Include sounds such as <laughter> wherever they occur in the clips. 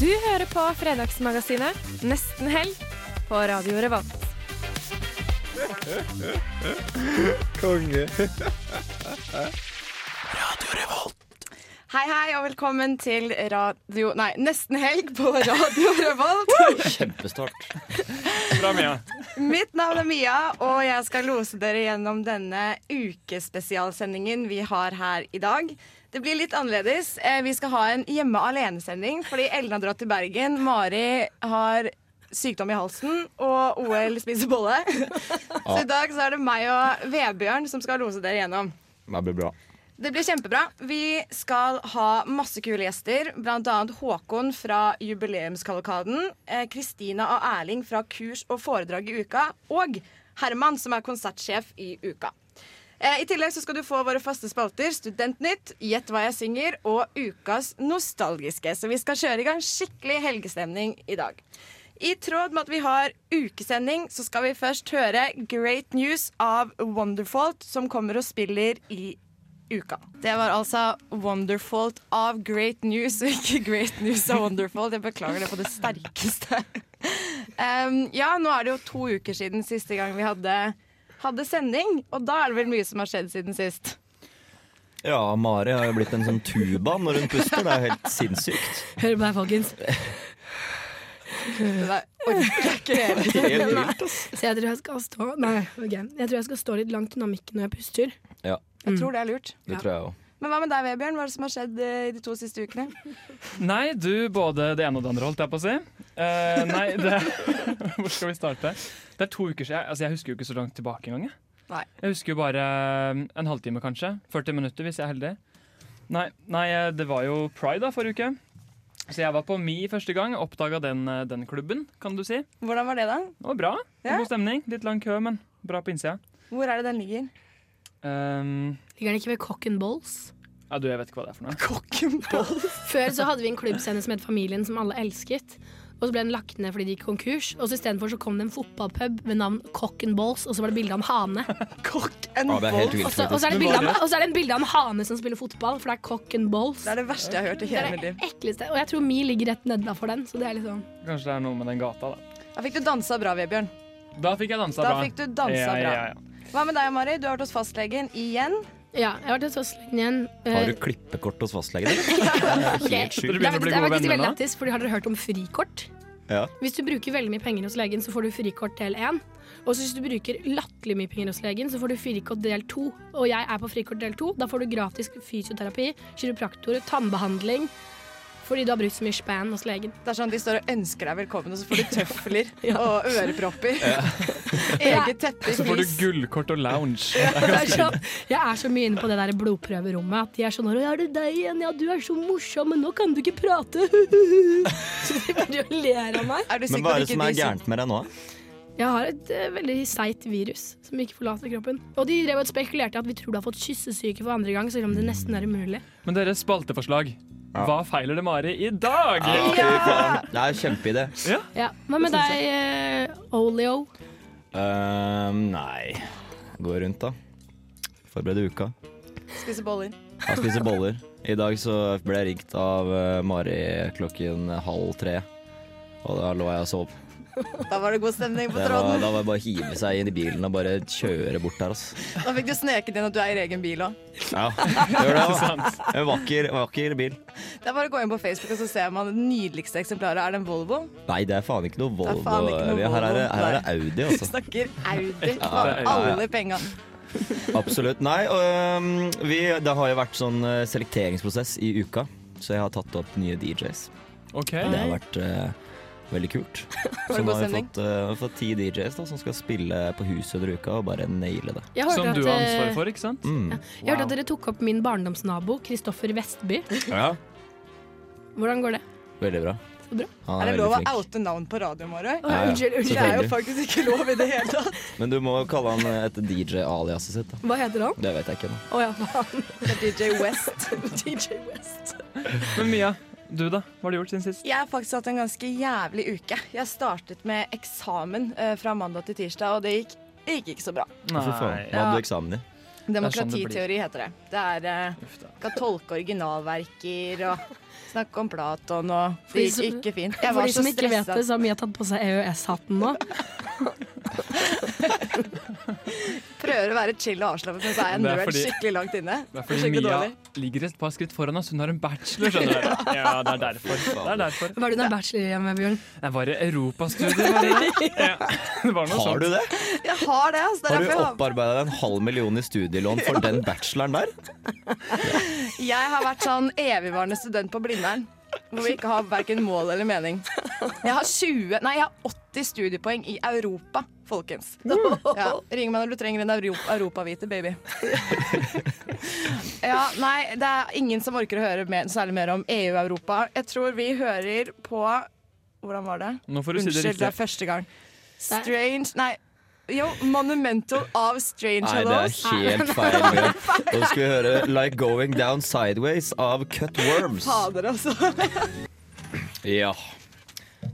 Du hører på Fredagsmagasinet Nesten helg på Radio Revolt. Konge. Radio Revolt. Hei, hei, og velkommen til radio... Nei, Nesten helg på Radio <laughs> Revolt. Kjempestart. Bra, Mia. Mitt navn er Mia, og jeg skal lose dere gjennom denne ukespesialsendingen vi har her i dag. Det blir litt annerledes. Eh, Vi skal ha en hjemme alene-sending fordi Ellen har dratt til Bergen. Mari har sykdom i halsen, og OL spiser bolle. <laughs> Så i dag så er det meg og Vebjørn som skal lose dere gjennom. Det blir bra. Det blir kjempebra. Vi skal ha masse kule gjester. Blant annet Håkon fra Jubileumskavalkaden. eh, Kristina og Erling fra kurs og foredrag i uka. Og Herman, som er konsertsjef i uka. Eh, I tillegg så skal du få våre faste spalter Studentnytt, Gjett hva jeg synger og Ukas nostalgiske. Så vi skal kjøre i gang skikkelig helgestemning i dag. I tråd med at vi har ukesending, så skal vi først høre Great News av Wonderfault, som kommer og spiller i uka. Det var altså Wonderfault av Great News, og ikke Great News av Wonderfault. Jeg beklager det på det sterkeste. <laughs> Um, ja, nå er det jo to uker siden siste gang vi hadde, hadde sending, og da er det vel mye som har skjedd siden sist. Ja, Mari har jo blitt en sånn tuba når hun puster. Det er helt sinnssykt. Hør på meg, folkens. Der orker jeg ikke hele tiden. Helt vilt, ass. Så jeg tror jeg skal stå Nei. Jeg tror jeg skal stå litt langt unna mikken når jeg puster. Ja, Jeg tror det er lurt. det tror jeg òg. Men hva med deg, Vebjørn? Hva er det som har skjedd eh, i de to siste ukene? Nei, du, både det ene og det andre, holdt jeg på å si. Eh, nei, det <laughs> Hvor skal vi starte? Det er to uker siden. Altså, jeg husker jo ikke så langt tilbake engang. jeg. Nei. Jeg husker jo bare eh, en halvtime, kanskje. 40 minutter, hvis jeg er heldig. Nei, nei, eh, det var jo pride da, forrige uke. Så jeg var på Mi første gang. Oppdaga den, eh, den klubben, kan du si. Hvordan var det, da? Det var bra. Ja. God stemning. Litt lang kø, men bra på innsida. Hvor er det den ligger? Um, Ligger den ikke ved Cock and Balls? Ja, du, jeg vet ikke hva det er for noe. Kokkenboll. <laughs> Før så hadde vi en klubbscene som het Familien, som alle elsket. Og så ble den lagt ned fordi de gikk konkurs. Og så istedenfor så kom det en fotballpub ved navn Cock and Balls, og så var det bilde av en hane. <laughs> Cock and ah, Balls. Og så, og så er det er det en bilde av en hane som spiller fotball, for det er Cock and Balls. Det er det verste jeg har hørt i hele mitt mitt det liv. ekleste. Og jeg tror Mi ligger rett nedafor den, så det er sånn Kanskje det er noe med den gata, da. Da fikk du dansa bra, Vebjørn. Da fikk jeg dansa Da bra. fikk du dansa ja, bra. Ja, ja, Hva med deg, Mari? Du har vært hos fastlegen igjen. Ja, jeg har vært hos fastlegen igjen. Har Eh, du klippekort hos fastlegen? din? ok. Helt sjukt. Dere Det er faktisk- veldig lættis, fordi har dere hørt om frikort? Ja. Hvis du bruker veldig mye penger hos legen, så får du frikort del 1. Og hvis du bruker latterlig mye penger hos legen, så får du frikort del 2. Og jeg er på frikort del 2. Da får du gratis fysioterapi, kiropraktor, tannbehandling. Fordi du har brukt så mye span hos legen. Det er sånn De står og ønsker deg velkommen, og så får du tøfler <laughs> og ørepropper. <laughs> Eget teppe i Så får du gullkort og lounge. Ja. er sånn, jeg er så mye inne på det der blodprøverommet at de er sånn 'Å, er det deg igjen? Ja, du er så morsom, men nå kan du ikke prate'. <laughs> så de bare ler av meg. Er du Men hva er det som er gærent med deg nå? Jeg har et uh, veldig seigt virus som ikke forlater kroppen. Og de drev og spekulerte i at vi tror du har fått kyssesyke for andre gang, selv om det nesten er umulig. Men deres spalteforslag. Ja. Hva feiler det Mari i dag? Ja! Det er kjempeidé. Ja. Hva med deg, uh, Olio? Uh, nei Gå rundt, da. Forberede uka. Spise boller? Ja, spise boller. I dag så ble jeg ringt av eh, Mari klokken halv tre. Og da lå jeg og sov. <laughs> Da var det god stemning på tråden. da var det bare å hive seg inn i bilen og bare kjøre bort der, altså. Da fikk du sneket inn at du eier egen bil òg. Ja, gjør det. altså. <laughs> En vakker, vakker bil. Det er bare å gå inn på Facebook og så ser man det nydeligste eksemplaret. Er det en Volvo? Nei, det er faen ikke noe Volvo. ikke noe Volvo. Her er det, her er det Audi, Du altså. snakker Audi for ja, ja. alle penga. Absolutt. Nei, øhm, vi, det har jo vært sånn eh, selekteringsprosess i uka, så jeg har tatt opp nye DJs. Okay. Det har vært eh, veldig kult. <laughs> Så nå har vi fått, uh, vi har fått ti DJs da, som skal spille på huset under uka og bare naile det. Som at, du har eh, ansvaret for, ikke sant? Mm. Jeg hørte at dere tok opp min barndomsnabo, Kristoffer Vestby. Ja. Hvordan går det? Veldig bra. bra. Er, Er det lov å oute navn på radio, Mårøy? Å, Unnskyld, Det er jo faktisk ikke lov i det hele tatt. <laughs> Men du må kalle han etter DJ-aliaset sitt. da Hva heter han? Det vet jeg ikke ennå. Oh, ja, <laughs> DJ West. DJ West. Men Mia, du da? Hva har du gjort siden sist? Jeg har faktisk hatt en ganske jævlig uke. Jeg startet med eksamen eh, fra mandag til tirsdag, og det gikk, det gikk ikke så bra. Fy faen. Hva hadde du eksamen i? sånn Demokratiteori heter det. Det er eh, Uff da. Skal tolke originalverker og snakke om Platon og Det gikk som- ikke fint. Jeg var For de så som ikke vet stressa. det, så har Mia tatt på seg EØS-hatten nå. <laughs> Prøver å være chill og avslappet, men så er jeg Det er nerd fordi- skikkelig langt inne. Det er fordi Skikkelig Mia dårlig. ligger et par skritt foran oss. Hun har en bachelor, skjønner du. Ja, det er derfor. Det er derfor. Hva er du noen bachelor igjen med, Bjørn? Det var det europastudier, var det det? Ja, <laughs> det var noe Har sånt. du det? Jeg har det, altså. Det er Har du derfor jeg har- opparbeida deg en halv million i studielån for <laughs> den bacheloren der? Jeg har vært sånn evigvarende student på Blindern. Hvor vi ikke har verken mål eller mening. Jeg har 20, nei, jeg har 80 studiepoeng i Europa, folkens. Ja, ring meg når du trenger en Euro europavite, baby. Ja, nei, det er ingen som orker å høre mer, særlig mer om EU-Europa. Jeg tror vi hører på Hvordan var det? Nå får du si det Unnskyld, det er første gang. Strange Nei. Jo, Monumental av Strange Nei, det er <laughs> helt feil. Nå skal vi høre 'Like Going Down Sideways' av Cut Worms. Fader, altså. <laughs> Ja.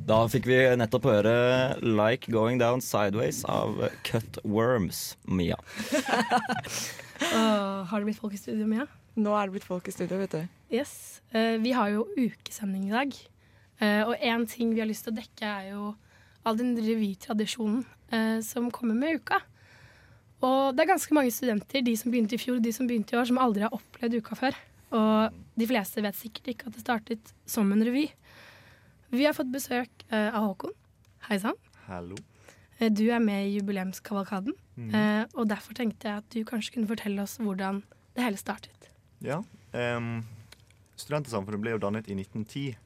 Da fikk vi nettopp høre 'Like Going Down Sideways' av Cut Worms. Mia. <laughs> uh, har det blitt folk i studio, Mia? Nå er det blitt folk i studio, vet du. Yes. Uh, vi har jo ukesending i dag. Uh, og én ting vi har lyst til å dekke, er jo all den revytradisjonen eh, som kommer med uka. Og det er ganske mange studenter, de som begynte i fjor og de som begynte i år, som aldri har opplevd uka før. Og de fleste vet sikkert ikke at det startet som en revy. Vi har fått besøk eh, av Håkon. Hei sann. Hallo. Eh, Du er med i jubileumskavalkaden, eh, og derfor tenkte jeg at du kanskje kunne fortelle oss hvordan det hele startet. Ja. Um, Studentersamfunnet ble jo dannet i 1910.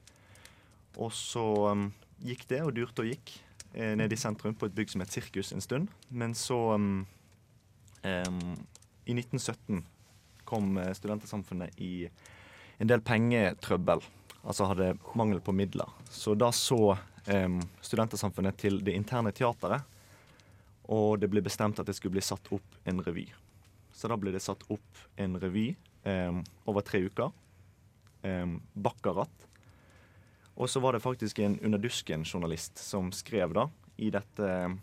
Og så um, gikk det og durte og gikk eh, ned i sentrum på et bygg som het Sirkus en stund. Men så um, um, I 1917 kom eh, Studentersamfunnet i en del pengetrøbbel. Altså hadde mangel på midler. Så da så um, Studentersamfunnet til det interne teateret. Og det ble bestemt at det skulle bli satt opp en revy. Så da ble det satt opp en revy over tre uker. Um, Bakkarat. Og så var det faktisk en Underdusken-journalist som skrev da i dette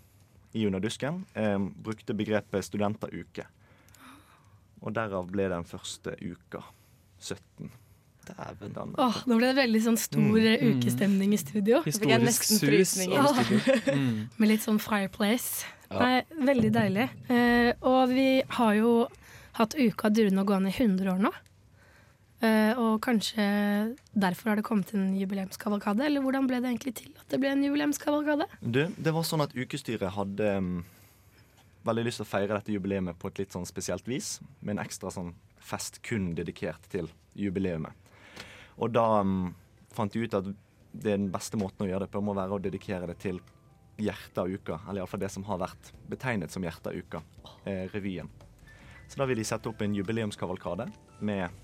i Underdusken. eh, brukte begrepet studenteruke. Og derav ble den første uka 17. Dæven. Den- Åh, nå ble det veldig sånn stor eh, Mm. ukestemning i studio. Historisk sus. <laughs> Ja. studio. Mm. Med litt sånn fireplace. Ja. Nei, veldig deilig. Eh, og vi har jo hatt uka durende og gående i 100 år nå. Eh, og kanskje derfor har det kommet en jubileumskavalkade? Eller hvordan ble det egentlig til at det ble en jubileumskavalkade? Du, det var sånn at ukestyret hadde um, veldig lyst til å feire dette jubileet på et litt sånn spesielt vis. Med en ekstra sånn fest kun dedikert til jubileet. Og da um, fant de ut at det er den beste måten å gjøre det på må være å dedikere det til hjertet av uka. Eller iallfall det som har vært betegnet som hjertet av uka. Eh, revyen. Så da vil de sette opp en jubileumskavalkade med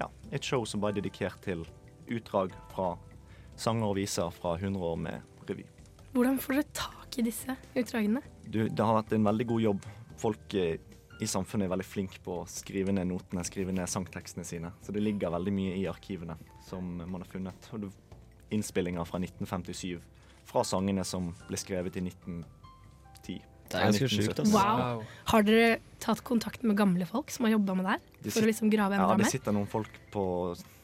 ja, et show som bare er dedikert til utdrag fra sanger og viser fra 100 år med revy. Hvordan får dere tak i disse utdragene? Du, det har vært en veldig god jobb. Folk eh, i samfunnet er veldig flinke på å skrive ned notene, skrive ned sangtekstene sine. Så det ligger veldig mye i arkivene som man har funnet. Og innspillinger fra 1957 fra sangene som ble skrevet i 1910. Det er ganske sjukt, altså. Wow. Har dere tatt kontakt med gamle folk som har jobba med det her? For å liksom grave Ja, enda det sitter noen folk på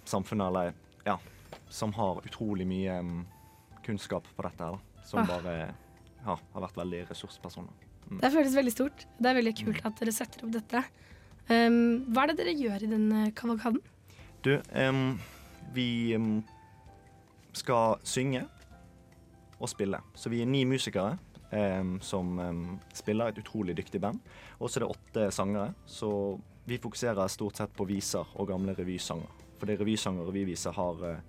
samfunnet eller, ja, som har utrolig mye um, kunnskap på dette her. da. Som Ah. bare ja, har vært veldig ressurspersoner. Det føles veldig stort. Det er veldig kult at dere setter opp dette. Um, hva er det dere gjør i den kavalkaden? Du, um, vi skal synge og spille. Så vi er ni musikere som spiller et utrolig dyktig band. Og så er det åtte sangere, så vi fokuserer stort sett på viser og gamle revysanger. Fordi revysanger og revyviser har eh,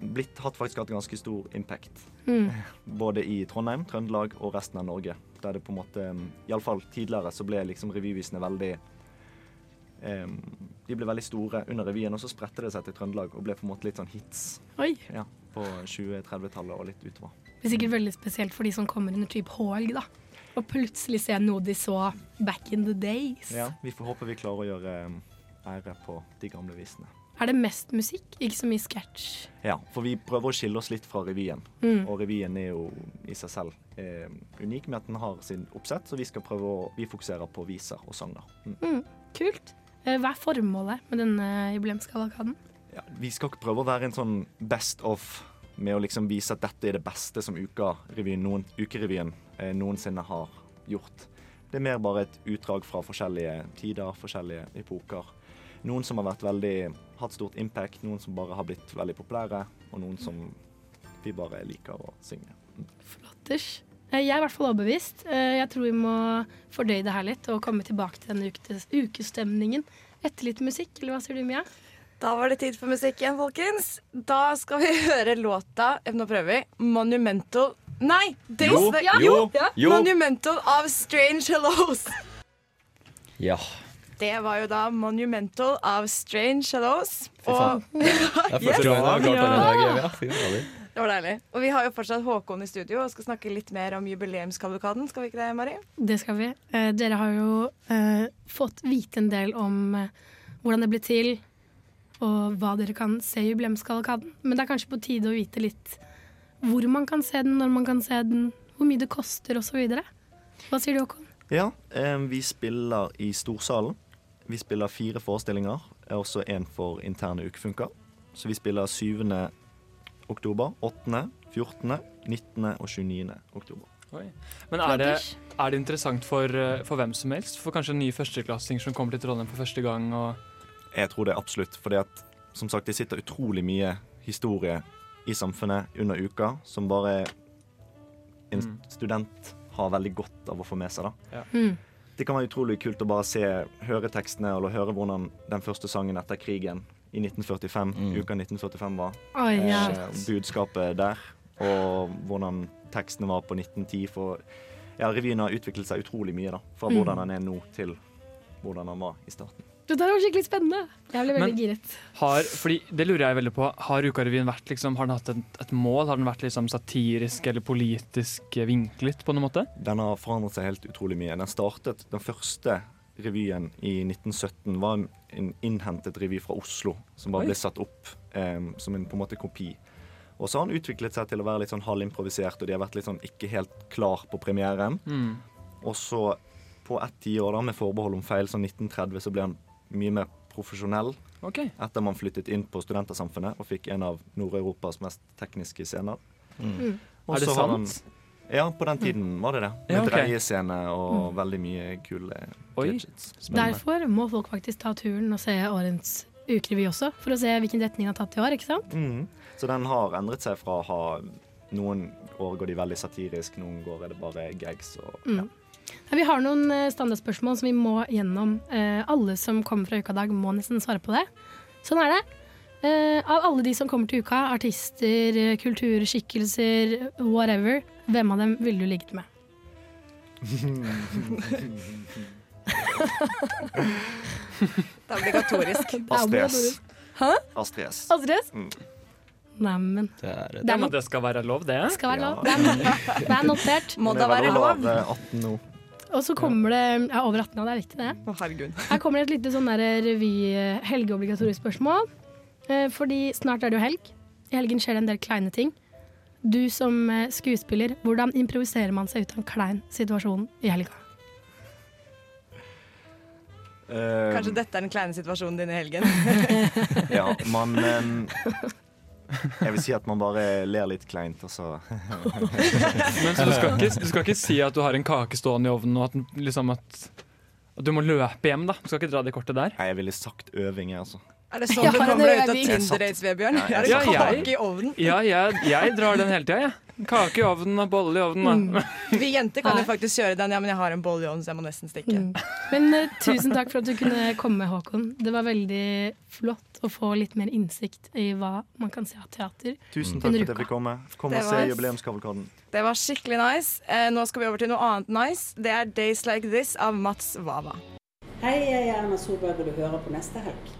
blitt, hatt faktisk hatt ganske stor impact. Mm. <laughs> Både i Trondheim, Trøndelag og resten av Norge. Der det på en måte Iallfall tidligere så ble liksom revyvisene veldig em, De ble veldig store under revyen, og så spredte det seg til Trøndelag og ble på en måte litt sånn hits. Ja. på 20-30-tallet og litt utover. Det er sikkert veldig spesielt for de som kommer under type H-helg, da. Og plutselig se noe de så back in the days. Ja, Vi får håpe vi klarer å gjøre um, ære på de gamle visene. Er det mest musikk, ikke så mye sketsj? Ja, for vi prøver å skille oss litt fra revyen. Mm. Og revyen er jo i seg selv eh, unik med at den har sin oppsett, så vi skal prøve å Vi fokuserer på viser og sanger. Mm. Mm, kult. Eh, Hva er formålet med denne jubileumskavalkaden? Ja, vi skal ikke prøve å være en sånn best of med å liksom vise at dette er det beste som uka-revyen, noen, ukerevyen eh, noensinne har gjort. Det er mer bare et utdrag fra forskjellige tider, forskjellige epoker. Noen som har vært veldig, hatt stort impact, noen som bare har blitt veldig populære, og noen som vi bare liker å synge. Eh, Jeg er i hvert fall overbevist. Eh, Jeg tror vi må fordøye det her litt og komme tilbake til denne ukes- ukestemningen etter litt musikk. Eller hva sier du, Mia? Da var det tid for musikk igjen, folkens. Da skal vi <laughs> høre låta eh, Nå prøver vi. Monumental Nei! Days Jo, Like- jo, jo, ja. jo. Monumental av Strange Hellos. Ja. Det var jo da Monumental av Strange Hellos. Og Det er første gang jeg har klart den i dag. Ja, fy fader. det var deilig. Og vi har jo fortsatt Håkon i studio og skal snakke litt mer om jubileumskavalkaden. Skal vi ikke det, Mari? Det skal vi. Eh, dere har jo eh, fått vite en del om eh, hvordan det ble til, og hva dere kan se i jubileumskavalkaden. Men det er kanskje på tide å vite litt hvor man kan se den, når man kan se den, hvor mye det koster osv. Hva sier du, Håkon? Ja, eh, vi spiller i Storsalen. Vi spiller fire forestillinger, er også én for interne ukefunker. Så vi spiller 7. oktober, 8., 14., 19. og 29. oktober. Oi. Men er det, er det interessant for, eh, for hvem som helst? For kanskje nye førsteklassinger som kommer til Trondheim for første gang? Og Jeg tror det absolutt, fordi at som sagt, det sitter utrolig mye historie i samfunnet under uka som bare en Mm. student har veldig godt av å få med seg. da. Ja. Mm. Det kan være utrolig kult å bare se, høre tekstene eller høre hvordan den første sangen etter krigen i 1945, Mm. uka 1945 var. Oh, yeah. Eh, budskapet der, og hvordan tekstene var på 1910. For ja, revyen har utviklet seg utrolig mye, da. Fra Mm. hvordan den er nå til hvordan den var i starten. Dette var skikkelig spennende. Jeg ble veldig giret. har, fordi, det lurer jeg veldig på. Har Ukarevyen vært liksom, har den hatt et, et mål? Har den vært liksom satirisk eller politisk vinklet på noen måte? Den har forandret seg helt utrolig mye. Den startet, Den første revyen i 1917 var en- en innhentet revy fra Oslo, som bare Oi. ble satt opp um, som en på en måte kopi. Og så har den utviklet seg til å være litt sånn halvimprovisert, og de har vært litt sånn ikke helt klar på premieren. Mm. Og så på ett tiår, med forbehold om feil, sånn 1930, så ble han mye mer profesjonell. Okay. Etter man flyttet inn på Studentersamfunnet og fikk en av Nord-Europas mest tekniske scener. Mm. Og Er det sant? han-? Ja, på den tiden var det det. Med Ja, okay. dreiescene og veldig mye kule gadgets. Derfor må folk faktisk ta turen og se årets ukerevy også, for å se hvilken retning den har tatt i år. ikke sant? Mm. Så den har endret seg fra å ha Noen år går de veldig satirisk, noen går er det bare gags. Og, ja. Vi har noen eh, standardspørsmål som vi må gjennom. Eh, alle som kommer fra Ukadag, må nesten svare på det. Sånn er det. Eh, av alle de som kommer til uka, artister, kulturskikkelser, whatever, hvem av dem ville du ligget med? <laughs> Det er obligatorisk. Astrid S. Hæ? Astrid S. Astrid S? Mm. Neimen, Det er det det skal være lov, det. skal være Ja. lov. Det er, det er notert. Må da være lov? eh, 18 nå. Og så kommer det Ja, over 18 år, det er viktig, det. Å, herregud. Her kommer det et lite sånn eh, helgeobligatorisk spørsmål. Eh, fordi snart er det jo helg. I helgen skjer det en del kleine ting. Du som eh, skuespiller, hvordan improviserer man seg ut av en klein situasjon i helga? Uh, Kanskje dette er den kleine situasjonen din i helgen. <laughs> Ja, man em, Jeg vil si at man bare ler litt kleint, og så <laughs> Men så du skal, ikke, du skal ikke si at du har en kake stående i ovnen, og at, den- liksom at, at du må løpe hjem, da. Du skal ikke dra det kortet der. Nei, jeg ville sagt øving, jeg, altså. Er det sånn du kommer deg ut av. Tinder-dates, Vebjørn? Ja, Er det kake i ovnen? Ja, jeg, jeg drar den hele tida, jeg. Kake i ovnen og bolle i ovnen. Mm. <laughs> Vi jenter kan jo faktisk kjøre den. Ja, men jeg har en bolle i ovnen, så jeg må nesten stikke. Mm. Men uh, tusen takk for at du kunne komme, Håkon. Det var veldig flott å få litt mer innsikt i hva man kan se av teater. Tusen takk for at jeg fikk komme. Kom og se jubileumskavalkaden. Det var skikkelig nice. Uh, nå skal vi over til noe annet nice. Det er Days Like This av Mats Wawa. Hei, jeg er Erna Solberg, og du hører på neste helg.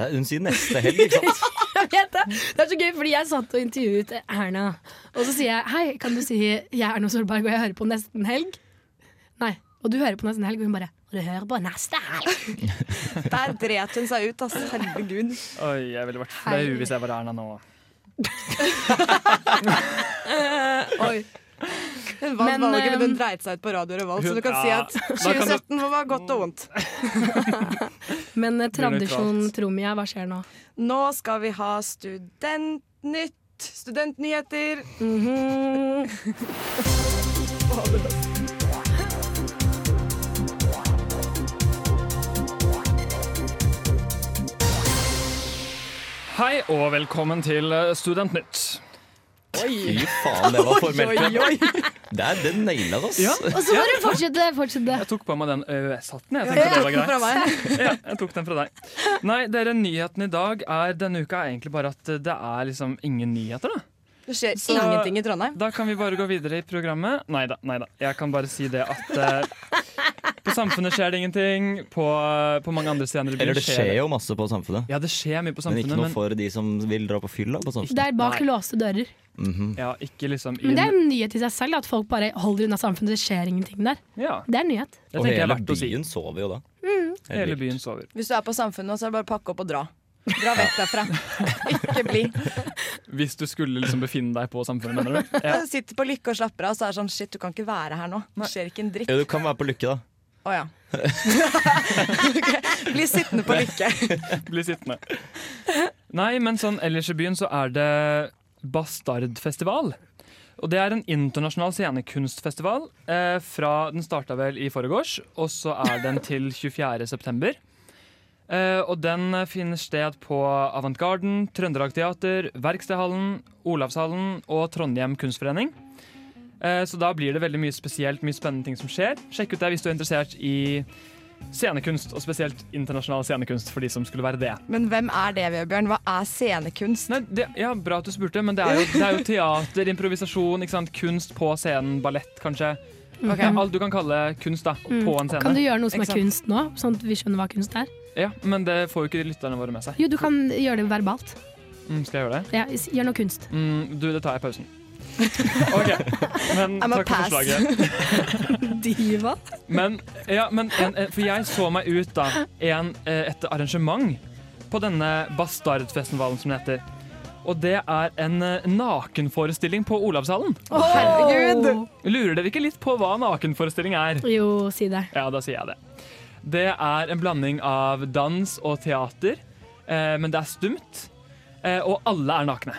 Det er, hun sier neste helg, ikke sant? <laughs> Jeg vet det. Det er så gøy, fordi jeg satt og intervjuet Erna. Og så sier jeg hei, kan du si jeg er Erna Solberg og jeg hører på Nesten Helg? Nei. Og du hører på Nesten Helg, og hun bare og du hører på Neste Helg. <laughs> Der dret hun seg ut, altså. Herregud. Oi, jeg ville vært flau hvis jeg var Erna nå. <laughs> Oi. Hun <laughs> vant Men, valget, men hun eh, dreit seg ut på Radio Revolt, så du kan si at <laughs> da du- 2017 var godt og vondt. <laughs> Men eh, tradisjon, tro meg, hva skjer nå? Nå skal vi ha Studentnytt. Studentnyheter. Mhm. Hei og velkommen til eh, Studentnytt. Fy faen, det var formelt. Det, er- det naila oss. Ja. Og så må du fortsette. fortsette. Jeg tok på meg den EØS-hatten. Jeg tenkte det var greit. Fra meg. <laughs> Ja, jeg tok den fra deg. Nei, dere, nyheten i dag er denne uka er egentlig bare at det er liksom ingen nyheter, da. Det skjer Så- ingenting i Trondheim. Da kan vi bare gå videre i programmet. Nei da, nei da. Jeg kan bare si det at uh, på Samfunnet skjer det ingenting. På, på mange andre steder Eller det skjer jo masse på Samfunnet. Ja, det skjer mye på Men ikke noe men, for de som vil dra på fylla på Samfunnet. Det er bak låste dører. Mhm. ja, ikke liksom i Men det er en nyhet i seg selv at folk bare holder unna samfunnet. Det skjer ingenting der. Ja, Det er en nyhet. det Og hele verdt si. byen sover jo da. Mm. Hele byen sover. Hvis du er på Samfunnet, så er det bare å pakke opp og dra. Dra vekk derfra. Ikke bli. <laughs> Hvis du skulle liksom befinne deg på Samfunnet, mener du? Ja. <laughs> Sitter på Lykke og slapper av, så er det sånn shit, du kan ikke være her nå. Det skjer ikke en dritt. Ja, du kan være på Lykke, da. Å ja. okay. <laughs> Bli sittende på Lykke. Bli sittende. Nei, men sånn ellers i byen så er det Bastardfestival. Og Det er en internasjonal scenekunstfestival. Eh, fra, den starta vel i forgårs, og så er den til 24. september. Eh, og den finner sted på Avantgarden, Trøndelag Teater, Verkstedhallen, Olavshallen og Trondheim Kunstforening. Eh, så da blir det veldig mye spesielt, mye spennende ting som skjer. Sjekk ut det hvis du er interessert i scenekunst, og spesielt internasjonal scenekunst for de som skulle være det. Men hvem er det, Vebjørn? Hva er scenekunst? Nei, det, ja, Bra at du spurte, men det er jo, det er jo teater, improvisasjon, ikke sant? kunst på scenen, ballett kanskje. Okay. Ja, alt du kan kalle kunst da, Mm. på en scene. Kan du gjøre noe som er kunst nå, sånn at vi skjønner hva kunst er? Ja, Men det får jo ikke lytterne våre med seg. Jo, du kan gjøre det verbalt. Mm, skal jeg gjøre det? Ja, gjør noe kunst. Mm, du, det tar jeg i pausen. <laughs> OK. Men I'm takk for forslaget. <laughs> Diva. Men, ja, men en, en, For jeg så meg ut da en, eh, et arrangement på denne Bastardfestivalen, som det heter. Og det er en eh, nakenforestilling på Olavshallen. Å, herregud! Lurer dere ikke litt på hva nakenforestilling er? Jo, si det. Ja, da sier jeg det. Det er en blanding av dans og teater, eh, men det er stumt. Eh, og alle er nakne.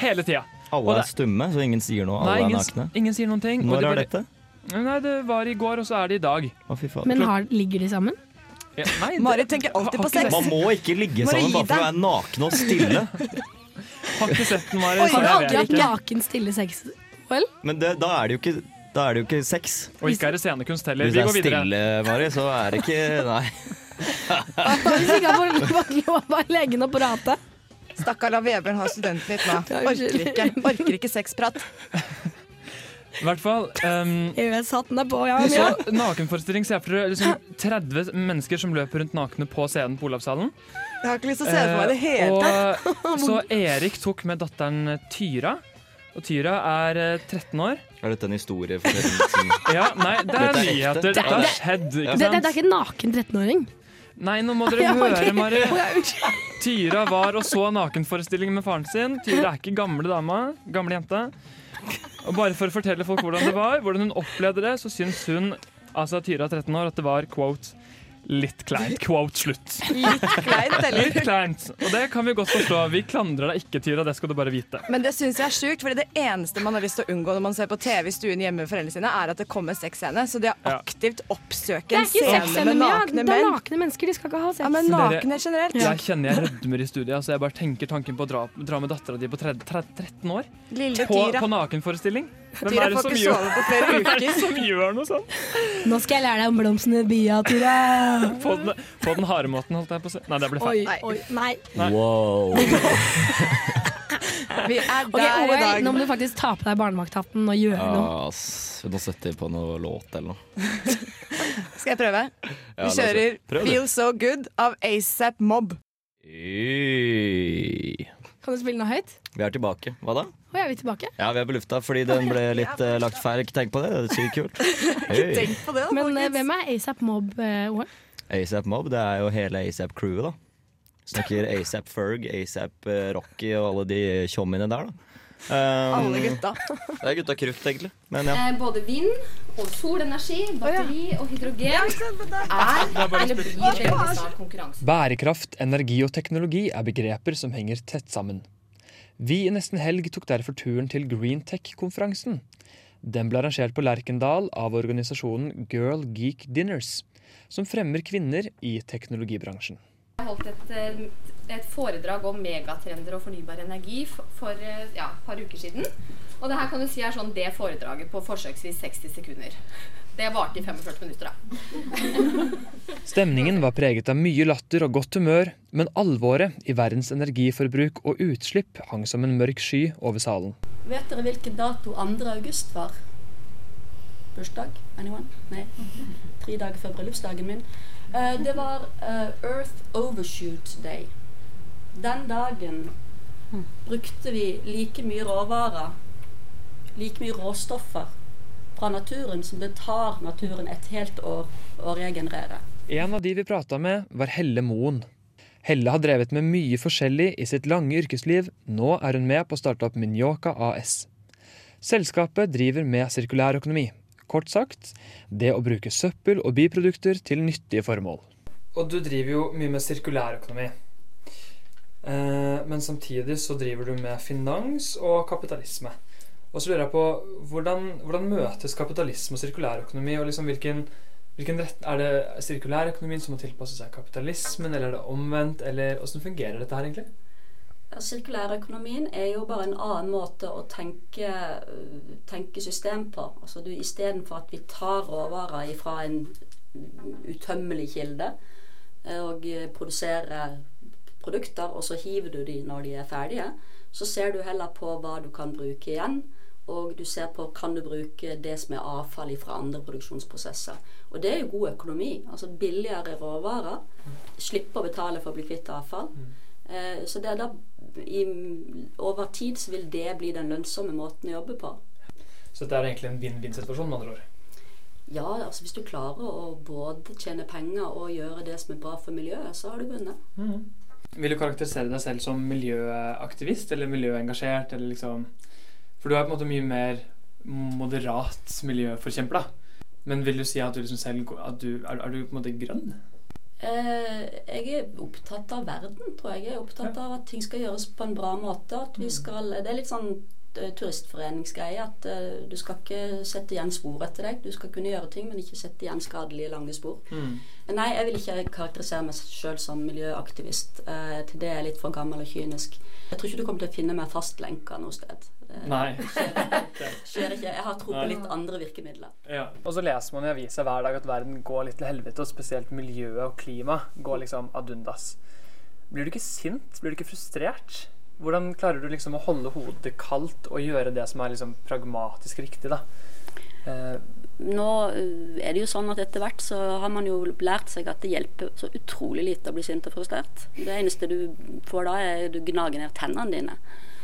Hele tida. Og Alle er stumme, så ingen sier noe. Nei, Alle er ingen, nakne. ingen sier noen ting. og Når det er dette? Nei, Det var i går, og så er det i dag. Å, fy faen. Men har, ligger de sammen? Ja, nei, det- Marit tenker alltid på sex. Man må ikke ligge Må du sammen gi bare for å være nakne og stille. <laughs> Har ikke sett den, Marit. Oi, så Har du aldri hatt ikke. naken, stille sex? Vel? Men det, da er det jo ikke da er det jo ikke sex. Og ikke er det scenekunst heller. Hvis Vi det går er videre. stille, Mari, så er det ikke <laughs> Nei. Hvis ikke han får lov av legen å prate. Stakkar, la Vebjørn ha studenten litt nå. Orker ikke, orker ikke sexprat. I hvert fall. Um, EØS-hatten er på, ja. så nakenforestilling ser jeg for dere liksom 30 mennesker som løper rundt nakne på scenen på Olavshallen. Jeg har ikke lyst til å se for meg det hele tatt. Eh, så Erik tok med datteren Tyra. Og Tyra er eh, 13 år. Er dette en historie? For Ja, nei, det er er nyheter. Dette har skjedd, Det, Det, det, det er ikke en naken 13-åring. Nei, nå må dere <laughs> Ja, okay. høre, Mari. Tyra var og så nakenforestilling med faren sin. Tyra er ikke gamle dama, gamle jente. Og bare for å fortelle folk hvordan det var, hvordan hun opplevde det, så syns hun, altså Tyra 13 år, at det var quote litt kleint. <laughs> Quote slutt. Litt kleint, eller? Litt kleint. Og det kan vi godt forstå. Vi klandrer deg ikke, Tyra, det skal du bare vite. Men det syns jeg er sjukt, for det eneste man har lyst til å unngå når man ser på TV i stuen hjemme med foreldrene sine, er at det kommer sexscene. Så de har aktivt er en scene med mye. menn Det er nakne mennesker, de skal ikke ha sex. Ja, men nakne generelt. Jeg kjenner jeg rødmer i studiet. Altså jeg bare tenker tanken på å dra, dra med dattera di på 30, 30, 13 år Lille på, på nakenforestilling. Hvem er det som gjør, det som noe sånt? Nå skal jeg lære deg om blomstene i bya, Tura. På den, på den harde måten, holdt jeg på å si. Nei, det ble feil. Oi, oi, nei. Nei. Wow. <laughs> Vi er der okay, OL, dag. nå må du faktisk ta på deg barnevakthatten og gjøre noe. Ja, ass. Nå setter vi på noe låt eller noe. <laughs> Skal jeg prøve? Vi kjører prøve det. 'Feel So Good' av ASAP Mob. Oi. Kan du spille noe høyt? Vi er tilbake. Hva da? Å, er vi tilbake? Ja, vi er på lufta fordi den ble <laughs> litt uh, lagt feil. Ikke tenk på det. Det er sykt kult. <laughs> Hey. på det, da, Men eh, hvem er ASAP Mob? eh, Warren? ASAP Mob, det er jo hele ASAP-crewet, da. Snakker ASAP Ferg, ASAP eh, Rocky og alle de tjommiene der, da. Um, Alle gutta. <laughs> Det er gutta krutt, egentlig. Men ja. Eh, både vind og solenergi, batteri og hydrogen er eller blir veldig snart konkurranse. Bærekraft, energi og teknologi er begreper som henger tett sammen. Vi i Nesten Helg tok derfor turen til Green Tech-konferansen. Den ble arrangert på Lerkendal av organisasjonen Girl Geek Dinners, som fremmer kvinner i teknologibransjen. Jeg holdt et, eh, et foredrag om megatrender og fornybar energi for, eh, ja, et par uker siden. Og det her kan du si er sånn det foredraget på forsøksvis 60 sekunder. Det varte i 45 minutter, da. <laughs> Stemningen var preget av mye latter og godt humør, men alvoret i verdens energiforbruk og utslipp hang som en mørk sky over salen. Vet dere hvilken dato 2. august var? Bursdag? Anyone? Nei. Tre dager før bryllupsdagen min. Eh, det var eh, Earth Overshoot Day. Den dagen brukte vi like mye råvarer, like mye råstoffer fra naturen som det tar naturen et helt år å regenerere. En av de vi prata med, var Helle Moen. Helle har drevet med mye forskjellig i sitt lange yrkesliv. Nå er hun med på å starte opp Minyoka AS. Selskapet driver med sirkulærøkonomi. Kort sagt det å bruke søppel og biprodukter til nyttige formål. Og du driver jo mye med sirkulærøkonomi. Eh, men samtidig så driver du med finans og kapitalisme. Og så lurer jeg på hvordan, hvordan møtes kapitalisme og sirkulærøkonomi? og liksom hvilken rett, Er det sirkulærøkonomien som må tilpasse seg kapitalismen, eller er det omvendt? eller Hvordan fungerer dette her egentlig? Sirkulærøkonomien er jo bare en annen måte å tenke, tenke system på. Altså du Istedenfor at vi tar råvarer fra en utømmelig kilde eh, og produserer produkter, og så hiver du de når de er ferdige, så ser du heller på hva du kan bruke igjen. Og du ser på kan du bruke det som er avfall fra andre produksjonsprosesser. Og det er jo god økonomi. Altså billigere råvarer. Slippe å betale for å bli kvitt avfall. Eh, så det er da i, over tid så vil det bli den lønnsomme måten å jobbe på. Så dette er egentlig en vinn-vinn-situasjon, med andre ord? Ja, altså hvis du klarer å både tjene penger og gjøre det som er bra for miljøet, så har du vunnet. Vil du karakterisere deg selv som miljøaktivist eller miljøengasjert? Eller liksom For du er på en måte mye mer moderat miljøforkjemper, da. Men vil du si at du liksom selv at du, er, er du på en måte grønn? Eh, jeg er opptatt av verden, tror jeg. Jeg er opptatt av at ting skal gjøres på en bra måte. At vi skal, det er litt sånn turistforeningsgreie. At eh, du skal ikke sette igjen spor etter deg. Du skal kunne gjøre ting, men ikke sette igjen skadelige, lange spor. Mm. Nei, jeg vil ikke karakterisere meg sjøl som miljøaktivist. Eh, til det er jeg litt for gammel og kynisk. Jeg tror ikke du kommer til å finne meg fastlenka noe sted. Eh, Nei. <laughs> Skjer ikke. Jeg har tro på litt andre virkemidler. Ja. Og så leser man i avisa hver dag at verden går litt til helvete, og spesielt miljøet og klima går liksom ad undas. Blir du ikke sint? Blir du ikke frustrert? Hvordan klarer du liksom å holde hodet kaldt og gjøre det som er liksom pragmatisk riktig, da? Uh, Nå uh, er det jo sånn at etter hvert så har man jo lært seg at det hjelper så utrolig lite å bli sint og frustrert. Det eneste du får da, er du gnager ned tennene dine.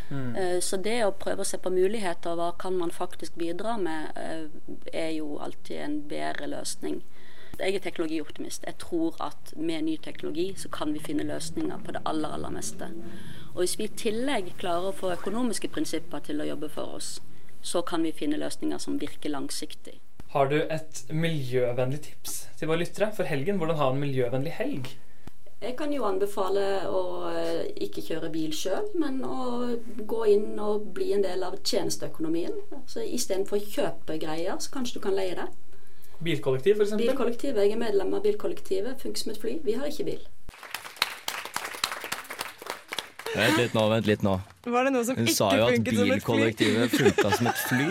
Mm. Uh, Så det å prøve å se på muligheter, hva kan man faktisk bidra med, uh, er jo alltid en bedre løsning. Jeg er teknologioptimist. Jeg tror at med ny teknologi så kan vi finne løsninger på det aller, aller meste. Og hvis vi i tillegg klarer å få økonomiske prinsipper til å jobbe for oss, så kan vi finne løsninger som virker langsiktig. har du et miljøvennlig tips til våre lyttere for helgen? Hvordan ha en miljøvennlig helg? Jeg kan jo anbefale å eh, ikke kjøre bil sjøl, men å gå inn og bli en del av tjenesteøkonomien. Så Istedenfor å kjøpe greier, så kanskje du kan leie det. Bilkollektiv, f.eks.? Bilkollektivet. Jeg er medlem av bilkollektivet. Funker som et fly. Vi har ikke bil. Vent litt nå, vent litt nå. Var det noe som Hun ikke sa jo at bilkollektivet funka som et fly.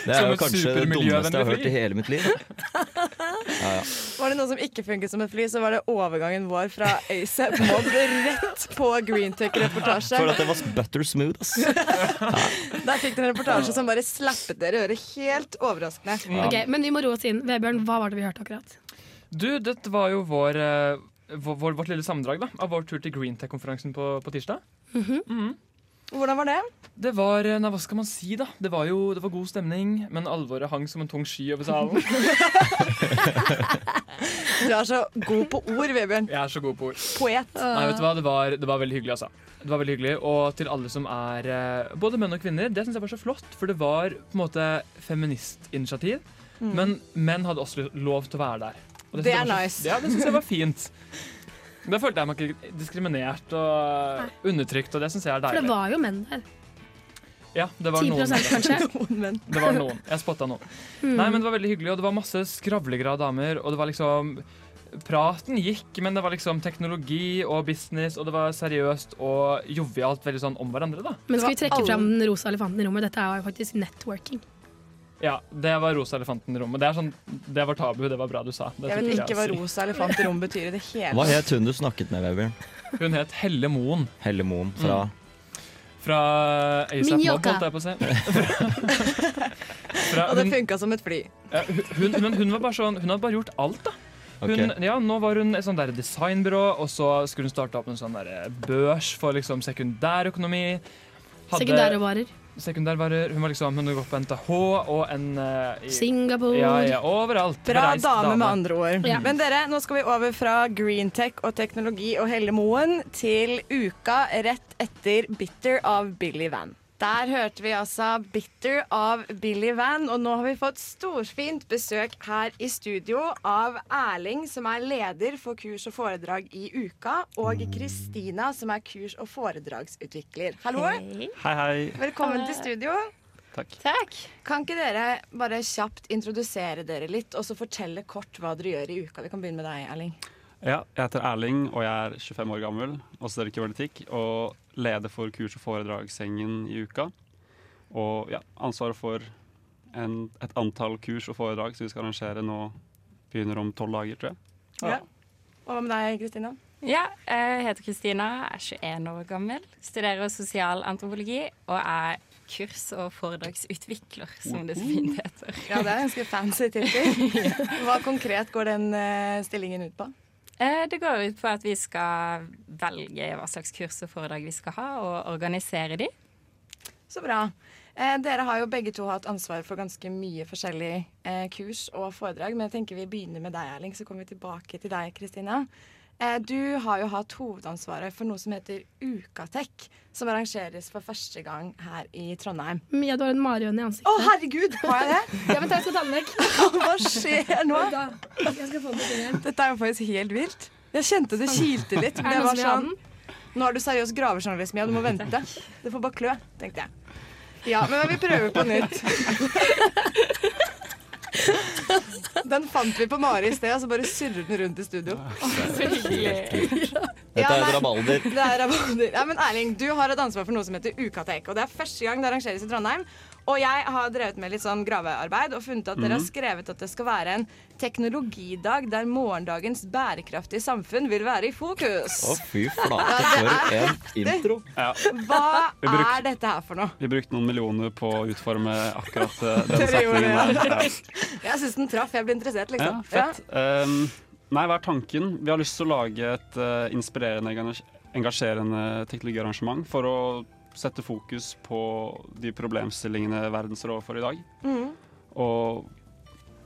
Det er Som jo kanskje det dummeste jeg har hørt i hele mitt liv. Ja, ja. Var det noe som ikke funket som et fly, så var det overgangen vår fra ASAP Mob rett på Greentech-reportasje. For at det var butter smooth, ass. <laughs> Der fikk dere en reportasje som bare slappet dere i øret helt overraskende. Ok, Men vi må roe oss inn. Vebjørn, hva var det vi hørte akkurat? Du, dette var jo vår, eh, vår, vår, vårt lille sammendrag da, av vår tur til Greentech-konferansen på, på tirsdag. Mhm. Hvordan var det? Det var eh, Nei, hva skal man si, da? Det var jo det var god stemning, men alvoret hang som en tung sky over salen. <laughs> Du er så god på ord, Vebjørn. Jeg er så god på ord. Poet. Nei, vet du hva? Det var, det var veldig hyggelig, altså. Det var veldig hyggelig, Og til alle som er eh, både menn og kvinner, det syns jeg var så flott. For det var på en måte feministinitiativ. Mm. Men menn hadde også lov til å være der. Og det, Det er nice. Ja, det syns jeg var fint. <laughs> Da følte jeg meg ikke diskriminert og undertrykt, og det syns jeg er deilig. For det var jo menn der. Ja, det var 10 noen. kanskje? <laughs> Det var noen. Jeg spotta noen. Mm. Nei, men det var veldig hyggelig, og det var masse skravlegra damer, og det var liksom Praten gikk, men det var liksom teknologi og business, og det var seriøst og jovialt veldig sånn om hverandre, da. Men skal vi trekke fram den rosa elefanten i rommet? Dette er jo faktisk networking. Ja, det var rosa elefanten i rommet. Det, er sånn, det var tabu, det var bra du sa. Det Jeg vet ikke hva rosa elefant i rom betyr i det hele Hva het hun du snakket med, Vebjørn? Hun het Helle Moen. Helle Moen fra Fra ASAP Mob, holdt jeg på å si. <laughs> Fra, Og det funka som et fly. ja, hun, hun, hun, var bare sånn, hun hadde bare gjort alt, da. Hun, okay. ja, nå var hun et sånt der designbyrå, og så skulle hun starte opp en sånn der børs for liksom sekundærøkonomi. Hadde- Sekundærvarer. Sekundærvarer. Hun var liksom, hun har gått på NTH og en uh, i- Singapore. Ja, ja, overalt. Bra Reist, dame, med andre ord. Ja. Men dere, nå skal vi over fra greentech og teknologi og Hellemoen til uka rett etter Bitter av Billy Van. Der hørte vi altså Bitter av Billy Van, og nå har vi fått storfint besøk her i studio av Erling, som er leder for kurs og foredrag i Uka, og Kristina, som er kurs- og foredragsutvikler. Hallo! Hei, hei. Velkommen til studio. Takk. Kan ikke dere bare kjapt introdusere dere litt, og så fortelle kort hva dere gjør i uka? Vi kan begynne med deg, Erling. Ja, jeg heter Erling, og jeg er 25 år gammel og studerer kybernetikk. Og leder for kurs- og foredragssengen i uka. Og ja, ansvaret for en, et antall kurs og foredrag som vi skal arrangere nå begynner om tolv dager, tror jeg. Ja. Og hva med deg, Kristina? Ja, jeg heter Kristina, er 21 år gammel, studerer sosialantropologi og er kurs- og foredragsutvikler, som det så fint heter. Ja, det er ganske fancy tittel. <laughs> Hva konkret går den eh, stillingen ut på? Eh, Det går ut på at vi skal velge hva slags kurs og foredrag vi skal ha, og organisere de. Så bra. Eh, dere har jo begge to hatt ansvar for ganske mye forskjellig eh, kurs og foredrag, men jeg tenker vi begynner med deg, Erling, så kommer vi tilbake til deg, Kristina. Eh, du har jo hatt hovedansvaret for noe som heter Ukatech, som arrangeres for første gang her i Trondheim. Mia, du har en marihøne i ansiktet. Å, herregud! Har jeg det? <laughs> Ja, vent, jeg skal ta den vekk. <laughs> Hva skjer nå? Da. Jeg skal få den på. Dette er jo faktisk helt vilt. Jeg kjente det kilte litt. <laughs> Men det var sånn Nå har du seriøst gravejournalist, Mia. Du må vente. Det får bare klø, tenkte jeg. Ja, men vi prøver på nytt. Den fant vi på Mari i sted, og så bare surrer den rundt i studio. Dette er et rabalder. Det er rabalder. Ja, men Erling, du har et ansvar for noe som heter Ukatek. Og det er første gang det arrangeres i Trondheim. Og jeg har drevet med litt sånn gravearbeid og funnet at dere har Mhm. skrevet at det skal være en teknologidag der morgendagens bærekraftige samfunn vil være i fokus. Å, fy flate, for er en intro. Ja. Hva Vi bruk- er dette her for noe? Vi brukte noen millioner på å utforme akkurat eh, <laughs> den setningen. der. ja. Jeg syns den traff. Jeg ble interessert, Ja, liksom. fett. Um, nei, hva er tanken? Vi har lyst til å lage et uh, inspirerende, engasjerende teknologiarrangement for å sette fokus på de problemstillingene verden står overfor i dag. Mm. Og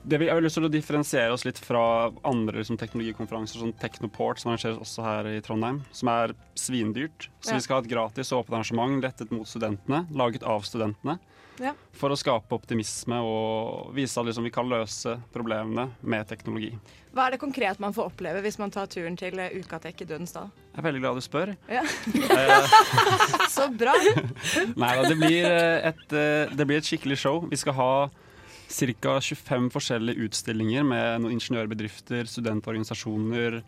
det vi har lyst til å differensiere oss litt fra andre liksom, teknologikonferanser, som Technoport, som arrangeres også her i Trondheim, som er svindyrt. Så Ja. vi skal ha et gratis og åpent arrangement rettet mot studentene, laget av studentene Ja. for å skape optimisme og vise at liksom, vi kan løse problemene med teknologi. Hva er det konkret man får oppleve hvis man tar turen til eh, Ukatek i Dødens Dal? Jeg er veldig glad du spør. Ja. Eh, <laughs> Så bra! Nei da, det blir eh, et, det blir et skikkelig show. Vi skal ha ca. 25 forskjellige utstillinger med noen ingeniørbedrifter, studentorganisasjoner,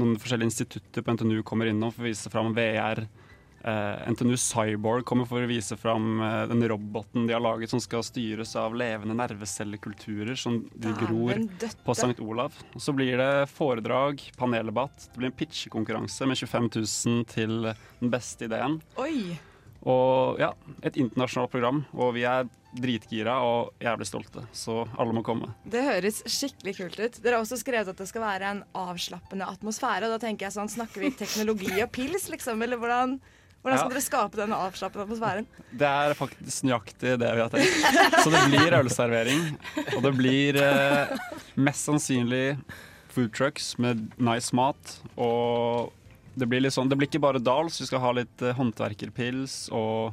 noen forskjellige institutter på NTNU kommer innom for å vise fram VR. Eh, NTNU Cyborg kommer for å vise fram uh, den roboten de har laget som skal styres av levende nervecellekulturer som de gror på St. Olav. Og så blir det foredrag, paneldebatt. Det blir en pitchekonkurranse med 25 000 til den beste ideen. Oi! Og ja, et internasjonalt program. Og vi er dritgira og jævlig stolte, så alle må komme. Det høres skikkelig kult ut. Dere har også skrevet at det skal være en avslappende atmosfære. Og da tenker jeg sånn, Snakker vi teknologi og pils, liksom? Eller hvordan, Hvordan skal dere skape denne avslappende atmosfæren? Det er faktisk nøyaktig det vi har tenkt. Så det blir ølservering. Og det blir eh, mest sannsynlig food trucks med nice mat. Og det blir litt sånn Det blir ikke bare Dals, vi skal ha litt eh, håndverkerpils og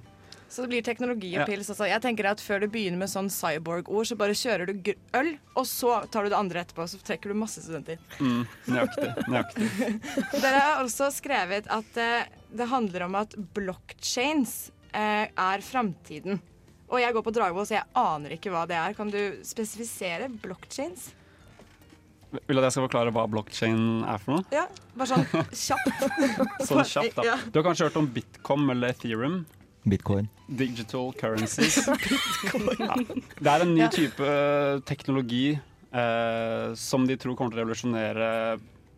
Så det blir teknologi og pils også. Jeg tenker at Før du begynner med sånn cyborg-ord, så bare kjører du øl, og så tar du det andre etterpå, så trekker du masse studenter. mm, Nøyaktig. nøyaktig. <laughs> Dere har også skrevet at eh, det handler om at blockchains eh, er framtiden. Og jeg går på Dragvoll, så jeg aner ikke hva det er. Kan du spesifisere blockchains? Vil du at jeg skal forklare hva blockchain er for noe? Ja, bare sånn <laughs> kjapt. Sånn kjapt, da. Du har kanskje hørt om Bitcom eller Ethereum? Bitcoin. Digital currencies. <laughs> Ja. Det er en ny type eh, teknologi eh, som de tror kommer til å revolusjonere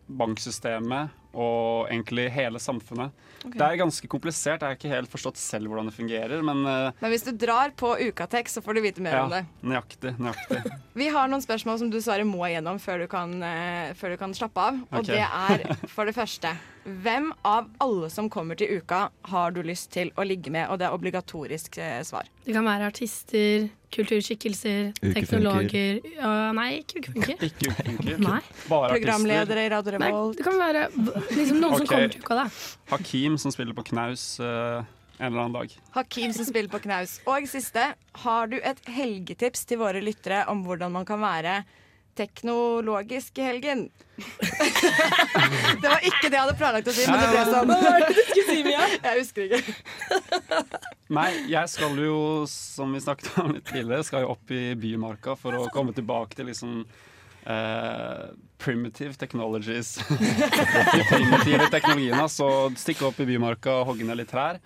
banksystemet og egentlig hele samfunnet. Okay. Det er ganske komplisert. Jeg har ikke helt forstått selv hvordan det fungerer, men eh, Men hvis du drar på Ukatek, så får du vite mer ja, om det. nøyaktig. nøyaktig. <laughs> Vi har noen spørsmål som du dessverre må igjennom før du kan, eh, før du kan slappe av. Og Ok. det er for det første Hvem av alle som kommer til uka, har du lyst til å ligge med? Og det er obligatorisk eh, svar. Det kan være artister, kulturskikkelser, Ukefunker. teknologer ja, Nei, ikke ukefunker. <laughs> Ikke ukefunker. Nei. Bare artister. Programledere i Radio Nei, Revolt. det kan være liksom noen som Ok. kommer til uka, da. Hakim som spiller på knaus eh, en eller annen dag. Hakim som spiller på knaus. Og siste, har du et helgetips til våre lyttere om hvordan man kan være teknologisk i helgen? <laughs> det var ikke det jeg hadde planlagt å si, men det ble sånn. Hva var det du skulle si, Mia? <laughs> Jeg husker ikke. <laughs> Nei, jeg skal jo, som vi snakket om litt tidligere, skal jo opp i bymarka for å komme tilbake til liksom Uh, primitive technologies. De primitive teknologiene. Så stikke opp i bymarka og hogge ned litt trær.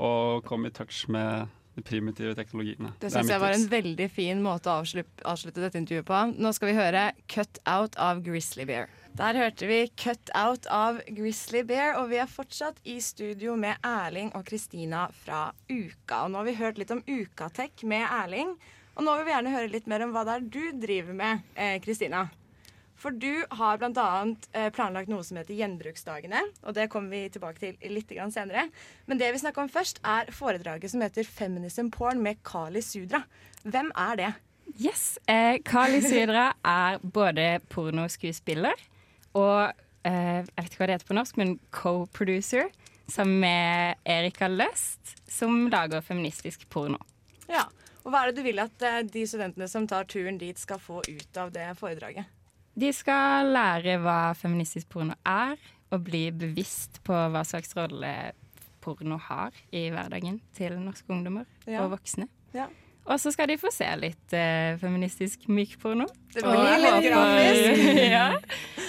Og komme i touch med primitive teknologiene. Det syns jeg var en veldig fin måte å avslutte, avslutte dette intervjuet på. Nå skal vi høre 'Cut Out' av Grizzly Bear. Der hørte vi 'Cut Out' av Grizzly Bear, og vi er fortsatt i studio med Erling og Kristina fra Uka. Og nå har vi hørt litt om Ukatech med Erling, og nå vil vi gjerne høre litt mer om hva det er du driver med, eh, Kristina. For du har bl.a. Eh, planlagt noe som heter Gjenbruksdagene. Og det kommer vi tilbake til litt senere. Men det vi snakker om først, er foredraget som heter Feminism Porn med Kali Sudra. Hvem er det? Yes. Eh, Kali Sudra er både pornoskuespiller og eh, Jeg vet ikke hva det heter på norsk, men co-producer sammen med Erika Løst, som lager feministisk porno. Ja. Og hva er det du vil at eh, de studentene som tar turen dit, skal få ut av det foredraget? De skal lære hva feministisk porno er, og bli bevisst på hva slags rolle porno har i hverdagen til norske ungdommer Ja. og voksne. Ja. Og så skal de få se litt eh, feministisk mykporno. Det blir og litt håper- grafisk. <laughs> ja.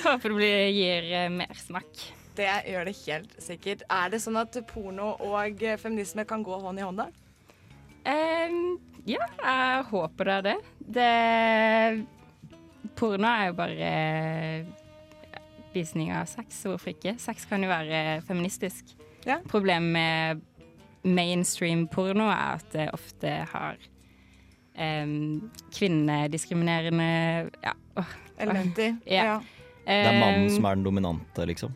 Håper det blir, gir eh, mersmak. Det gjør det helt sikkert. Er det sånn at porno og feminisme kan gå hånd i hånd, da? Um, ja, jeg håper det er det. det. Porno er jo bare ja, visning av sex, hvorfor ikke? Sex kan jo være feministisk. Ja. Problemet med mainstream porno er at det ofte har um, kvinnediskriminerende ja, Oh, Elementer. Ja. Ja. Det er mannen som er den dominante, liksom.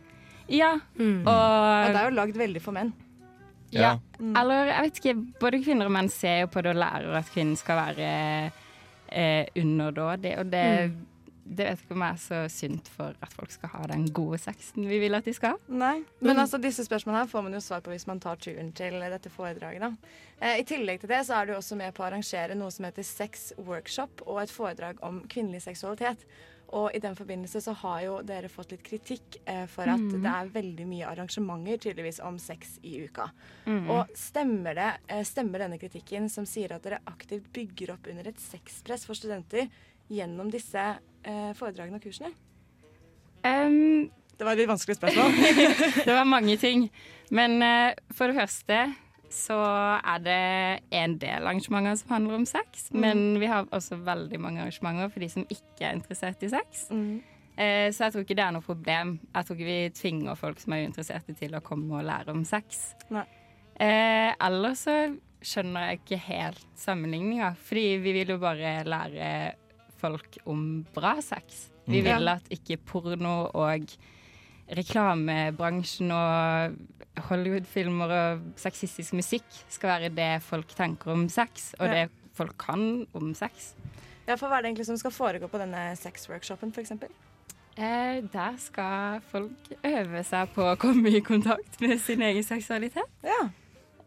Ja, Mm. og det er jo lagd veldig for menn. Ja. Mm. Eller jeg vet ikke, både kvinner og menn ser jo på det og lærer at kvinnen skal være eh, underdådig. Og det, det vet ikke om jeg er så sunt for at folk skal ha den gode sexen vi vil at de skal ha. Nei. Men altså, disse spørsmålene her får man jo svar på hvis man tar turen til dette foredraget. Da. Eh, I tillegg til det så er du også med på å arrangere noe som heter Sex Workshop og et foredrag om kvinnelig seksualitet. Og i den forbindelse så har jo dere fått litt kritikk eh, for at mm. det er veldig mye arrangementer tydeligvis om sex i uka. Mm. Og stemmer, det, eh, stemmer denne kritikken som sier at dere aktivt bygger opp under et sexpress for studenter gjennom disse eh, foredragene og kursene? Um, Det var et litt vanskelig spørsmål. <laughs> det var mange ting. Men eh, for det første så er det en del arrangementer som handler om sex. Mm. Men vi har også veldig mange arrangementer for de som ikke er interessert i sex. Mm. Eh, så jeg tror ikke det er noe problem. Jeg tror ikke vi tvinger folk som er uinteresserte til å komme og lære om sex. Eh, ellers så skjønner jeg ikke helt sammenligninga. Fordi vi vil jo bare lære folk om bra sex. Vi Mm. vil at ikke porno og reklamebransjen og Hollywood-filmer og sexistisk musikk skal være det folk tenker om sex, og Ja. det folk kan om sex. Ja, for Hva er det egentlig som skal foregå på denne sexworkshopen, f.eks.? Eh, der skal folk øve seg på å komme i kontakt med sin egen seksualitet.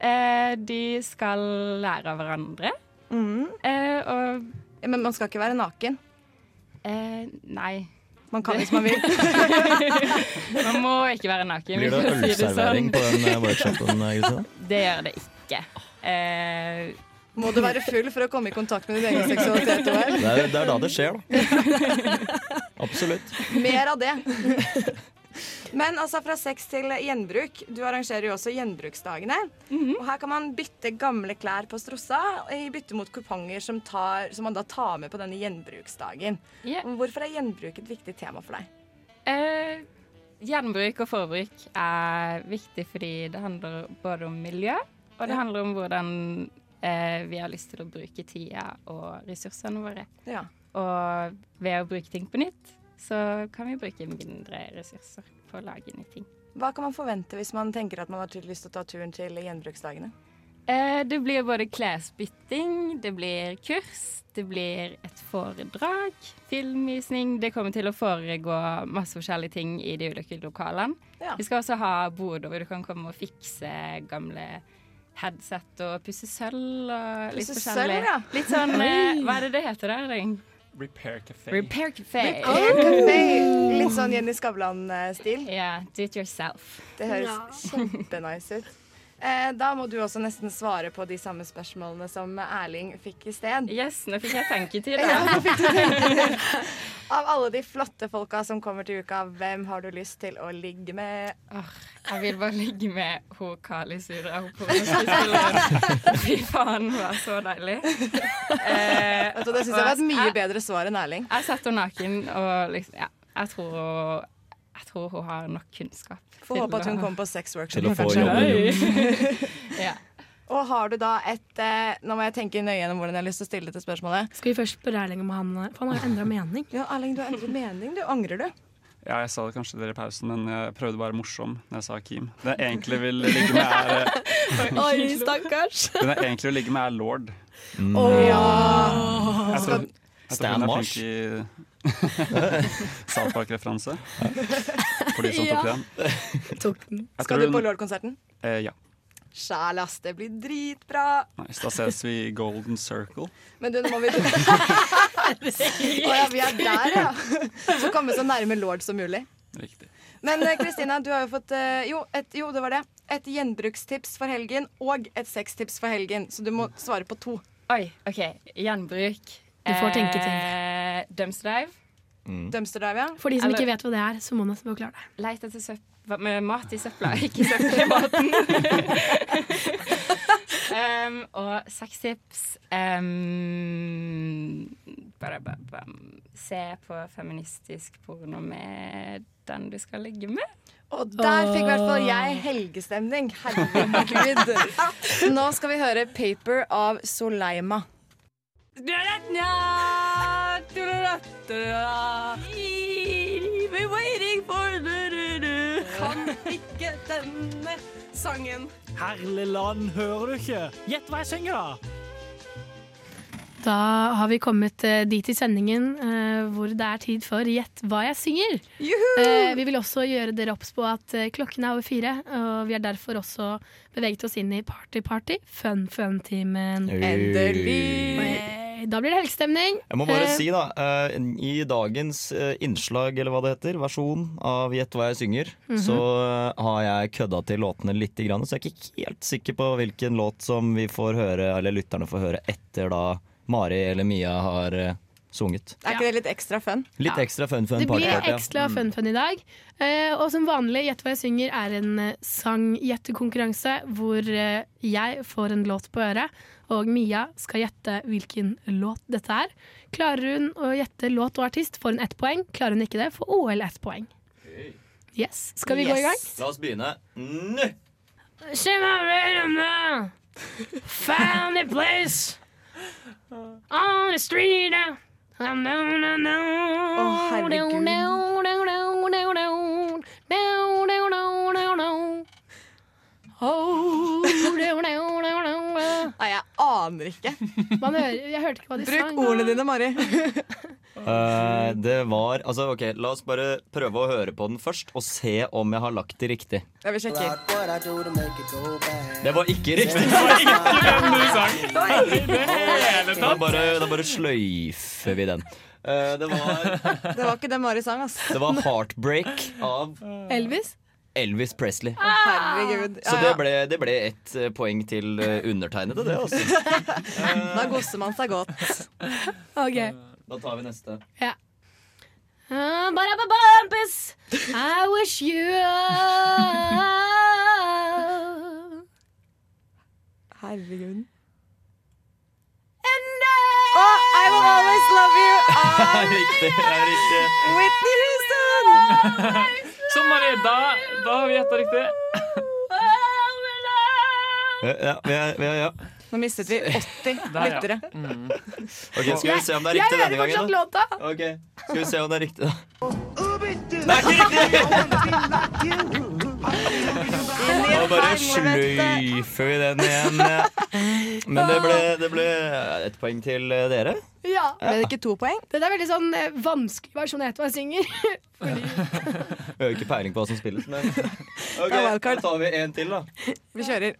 Eh, de skal lære av hverandre. Eh, og Men man skal ikke være naken? Eh, nei. Man kan hvis man vil. <laughs> man må ikke være naken. Blir det ølservering på den eh, workshopen? eh, Det gjør det ikke. Eh, Må du være full for å komme i kontakt med din egen seksualitet? Det er, det er da det skjer, da. Absolutt. Mer av det. Men altså fra sex til gjenbruk. Du arrangerer jo også gjenbruksdagene. Og her kan man bytte gamle klær på Strossa i bytte mot kuponger som, tar, som man da tar med på denne gjenbruksdagen. Hvorfor er gjenbruk et viktig tema for deg? eh, gjenbruk og forbruk er viktig fordi det handler både om miljø, og det handler om hvordan eh, vi har lyst til å bruke tida og ressursene våre. Ja. Og ved å bruke ting på nytt, så kan vi bruke mindre ressurser på å lage nye ting. Hva kan man forvente hvis man tenker at man har lyst til å ta turen til gjenbruksdagene? Eh, det blir både klesbytting, det blir kurs, det blir et foredrag, filmvisning. Det kommer til å foregå masse forskjellige ting i de ulike lokalene. Ja. Vi skal også ha boder hvor du kan komme og fikse gamle headset og pusse sølv og litt Pusse forskjellig. sølv, ja. Litt sånn eh, Hva er det det heter der? Repair Café. Repair Café. Repair Café. Litt sånn Jenny Skavlan-stil. Ja, do it yourself. Det høres Ja. kjempenice ut. Eh, da må du også nesten svare på de samme spørsmålene som Erling fikk i sted. Yes, nå fikk jeg tenketid. <laughs> Ja, nå fikk du tenketid. Av alle de flotte folka som kommer til uka, hvem har du lyst til å ligge med? Jeg vil bare ligge med hun Kali Sura, hun pornoskuespilleren. Fy faen, hun er så deilig. Eh, det syns jeg var et mye bedre svar enn Erling. Jeg satt henne naken, og liksom, ja, jeg tror, hun, jeg tror hun har nok kunnskap. Får håpe at hun kommer på sex workshop. Til å få jobben. <laughs> ja. Og har du da et eh, Nå må jeg tenke nøye gjennom hvordan jeg har lyst til å stille dette spørsmålet. Skal vi først spørre Erling om han For han har jo endra mening. Ja, Erling, du har endret mening. Du angrer, du. Ja, jeg sa det kanskje dere i pausen, men jeg prøvde å være morsom når jeg sa Kim. Det jeg egentlig vil ligge med, er eh, Oi, stakkars. Den jeg egentlig vil ligge med, er lord. Mm. Åh. Jeg Ja. tror, jeg tror hun er flink i <laughs> South Park-referanse. For de som tok den. Tok den. Skal du på Lord-konserten? Eh, ja. Sjæl, ass. Det blir dritbra. Nice. Da ses vi i Golden Circle. Men du, nå må vi <laughs> Å ja, vi er der, ja. Så komme så nærme Lord som mulig. Riktig. Men eh, Kristina, du har jo fått eh, jo, et, jo, det var det. Et gjenbrukstips for helgen og et sextips for helgen. Så du må svare på to. Oi, OK. Gjenbruk. Du får tenke til. Eh, dumpster dive. Dumpster dive, ja. For de som Eller- ikke vet hva det er, så må man forklare det. Leit etter søpp, med mat i søpla, ikke søppel i maten. um, <laughs> og sextips um, bare, bare, bare, Se på feministisk porno med den du skal ligge med. Og der fikk i hvert fall jeg helgestemning. Herregud. <laughs> Nå skal vi høre 'Paper' av Soleima. Kan ikke denne sangen. Herlig land, hører du ikke? Gjett hva jeg synger, da! Da har vi kommet eh, dit i sendingen eh, hvor det er tid for Gjett hva jeg synger. Juhu! vi vil også gjøre dere obs på at eh, klokken er over fire, og vi har derfor også beveget oss inn i party-party, fun-fun-timen. Endelig! Da blir det helgestemning. Jeg må bare Eh, si, da, eh, i dagens eh, innslag, eller hva det heter, versjon av Gjett hva jeg synger, Mhm. så eh, har jeg kødda til låtene litt, grann, så jeg er ikke helt sikker på hvilken låt som vi får høre, eller lytterne får høre etter da Mari eller Mia har sunget. Er ikke det litt ekstra fun? Litt ekstra fun fun Det blir ja. ekstra Mm. fun-fun i dag. Uh, og som vanlig, Gjett hva jeg synger er en sanggjettekonkurranse sang-gjettekonkurranse hvor uh, jeg får en låt på øret, og Mia skal gjette hvilken låt dette er. Klarer hun å gjette låt og artist, får hun ett poeng. Klarer hun ikke det, får OL ett poeng. Yes. Skal vi gå i gang? La oss begynne nå! Found a <laughs> place on the street now. Å, herregud. Nei, jeg aner ikke. Man hører, jeg hørte ikke hva de sang. Bruk ordene dine, Mari. <laughs> Eh, det var Altså, OK, la oss bare prøve å høre på den først, og se om jeg har lagt det riktig. Jeg vil sjekke. Det var ikke riktig. Det var ikke den du sang. I det hele Da tatt. bare, da bare sløyfer vi den. Uh, det, var, Det var ikke det Mari sang, altså. det var 'Heartbreak' av Elvis? Elvis Presley. Å, herregud. Så det ble, det ble ett eh, poeng til undertegnede, det. altså Da koser man seg godt. <laughs> OK. Da tar vi neste. Ja. Uh, ba-da-ba-bumpus, I wish you Herregud. Oh, I will always love you. <laughs> Ah, riktig. riktig. Whitney Houston. Sånn, Marie. Da, da har vi gjetta riktig. <laughs> Ja, ja, vi er, er, ja. Nå mistet vi 80 <laughs> lyttere. ja. Mm. Ok, Skal vi se om det er riktig denne gangen, da? låta. Ok, Skal vi se om det er riktig, da. Det er ikke riktig! Nå bare sløyfer vi den igjen. Men det ble, <laughs> det ble et poeng til dere. Ja. Ble det ikke to poeng? Det er veldig sånn eh, vanskelig versjon av jeg synger. <laughs> Vi har jo ikke peiling på hva som spilles, men Ok. Da tar vi en til, da. Vi kjører.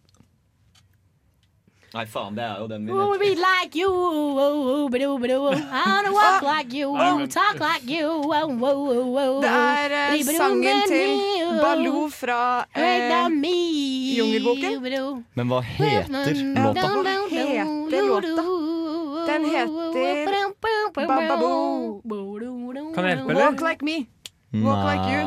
Nei, faen, det er jo den vi vet. be like you, oh, oh, ba-do, ba-do. I wanna <laughs> walk like you, oh, talk like you. Oh, oh, oh, oh. Det er eh, sangen til. Baloo fra eh. Jungelboken. Men hva heter låta? Hva heter låta? Den heter Bababo. Kan jeg hjelpe, eller? Walk like me. Walk like you.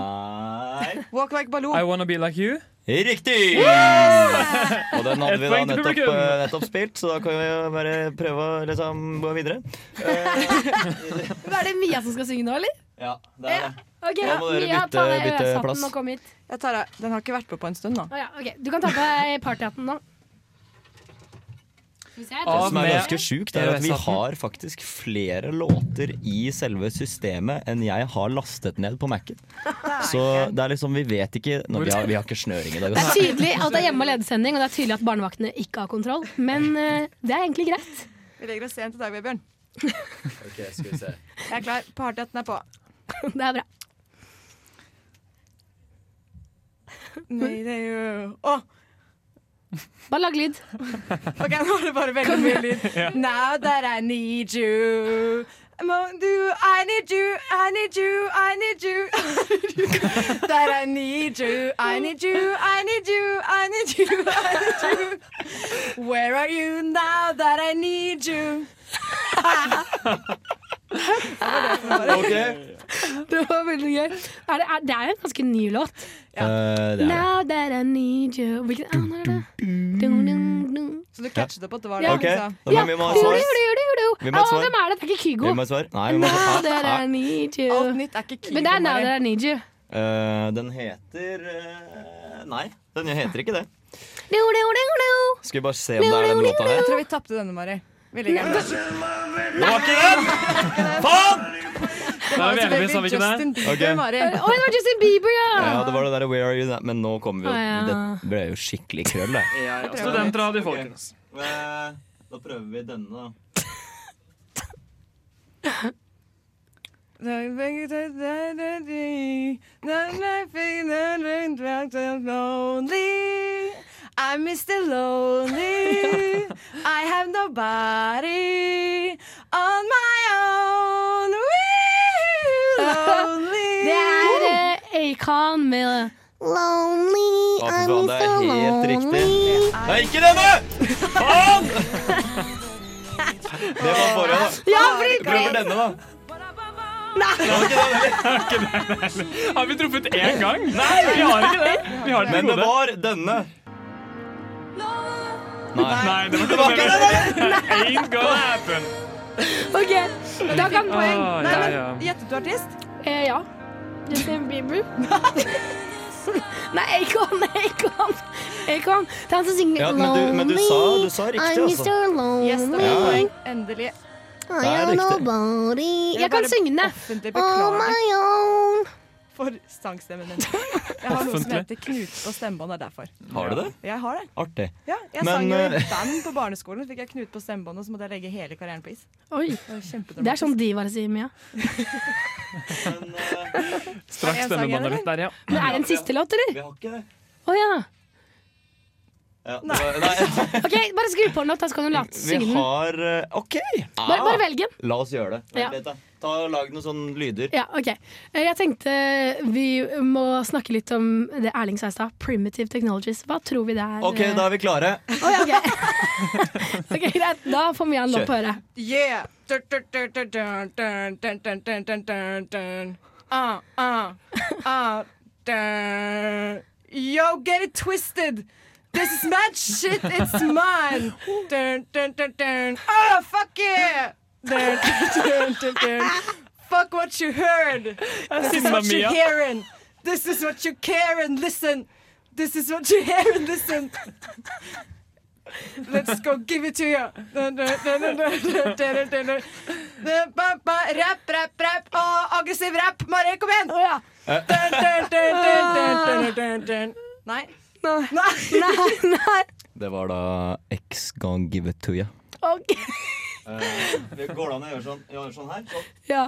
Walk like Baloo. I wanna be like you. Riktig! Og den hadde vi da nettopp, eh, nettopp spilt, så da kan vi bare prøve å liksom gå videre. <laughs> Er det Mia som skal synge nå, eller? Ja, det er det. Ok, Da må dere Mia, bytte- bytte plass. Den har ikke vært på på en stund da. Å ja, okay. Du kan ta på deg partyhatten nå. Skal vi se, jeg Det som er ganske sjukt, er at vi har faktisk flere låter i selve systemet enn jeg har lastet ned på Mac-en. Så det er liksom, vi vet ikke nå, vi, har, vi har ikke snøring i dag. Det er tydelig at det er hjemme- og ledesending, og det er tydelig at barnevaktene ikke har kontroll. Men eh, det er egentlig greit. Vi legger oss sent i dag, Vebjørn. <laughs> Ok, skal vi se. Jeg er klar. Partyhatten er på. Det er bra. Er Å! Bare lag lyd. OK, nå er det bare veldig mye lyd. Now that I need you do I need you, I need you, I need you That I need you, I need you, I need you, I need you, I need you Where are you now that I need you Ok. Det var veldig gøy. Er det, er, det er jo en ganske ny låt. Eh, det er det. Now that I need you Hvilken nå er det? Dun, dun, dun. Så du catchet opp at det var det Ja. Ok, du sa? da må vi må ha svar. Du, du, du, du. Vi må ha svar. hvem er det? Det er ikke Kygo. Vi må ha svar. Nei, vi må ha Now that I need you. Alt nytt er ikke Kygo, Men det er Now that I need you. Uh, den heter uh, Nei, den heter ikke det. Skal vi bare se om det er den låta her? Jeg tror vi tapte denne, Mari. Vi legger. Det var ikke den! Faen! Det var Elvis, har vi ikke Justin det? Bieber, Ok. Mari. Å, det var Justin Bieber, ja! Ja, det var det der Where are you now? Men nå kommer vi jo ja. Det ble jo skikkelig krøll, det. Ja, ja. Studentradio, folkens. Eh, Da prøver vi denne, da. I'm Mr. Lonely. I have nobody on my own. We're lonely. <laughs> Det er uh, Acon med Lonely, I'm fy lonely. det er helt riktig. Det ikke denne! Faen! <laughs> Det var forrige, da. Ja, prøver denne, da. Nei. Har vi truffet én gang? Nei, vi har ikke det. Vi har det Men det var denne. Nei. Nei, det var ikke det. <laughs> Ain't gonna happen. OK, da kan poeng. Ah, Nei, ja, men. Gjettet du artist? Eh, ja. Justin Bieber. <laughs> Nei, Acon, Acon. Acon. Det er han som synger Ja, men du, men du sa, du sa riktig, I'm altså. Mr. Lonely. Yes, det Ja. var poeng. Endelig. I Det er am riktig. nobody. Jeg kan synge den. Offentlig On beklage. my own. For sangstemmen min. <laughs> Jeg har noe som heter knute på stemmebåndet derfor. Har du det? Jeg har det. Artig. Ja, jeg Men, sang jo i eh, band på barneskolen, så fikk jeg knut på stemmebåndet, så måtte jeg legge hele karrieren på is. Oi. Det. Det er sånn divaer sier, Mia. <laughs> Straks Er Straks stemmebåndet litt der, ja. Men er det en siste låt, eller? Vi har ikke det. Å ja. Ja, nei. nei. ok, Bare skru på den låta, så kan du late synge. Vi har OK! Ah, bare, bare, velg den. La oss gjøre det. Ja. Ta og Lag noen sånne lyder. Ja, ok Jeg tenkte vi må snakke litt om det Erling Seistad. Primitive Technologies. Hva tror vi det er? Ok, da er vi klare. Oh, ja, okay. ok, Greit. Da får vi han lov på høre Yeah! Yo, get it twisted! This is mad shit, it's mine! Dun, dun, dun, dun. Oh, fuck yeah! Dun, dun, dun, dun, Fuck what you heard! This is what you're hearing! This is what you care and listen! This is what you hear and listen! Let's go give it to you. Rapp, rapp, rapp og aggressiv rapp. Mari, kom igjen! Nei. Nei. Nei. Nei, <laughs> nei. Det var da X gang Give It To You. Ok. det går det an å gjøre sånn, gjøre sånn her? Sånn. Ja.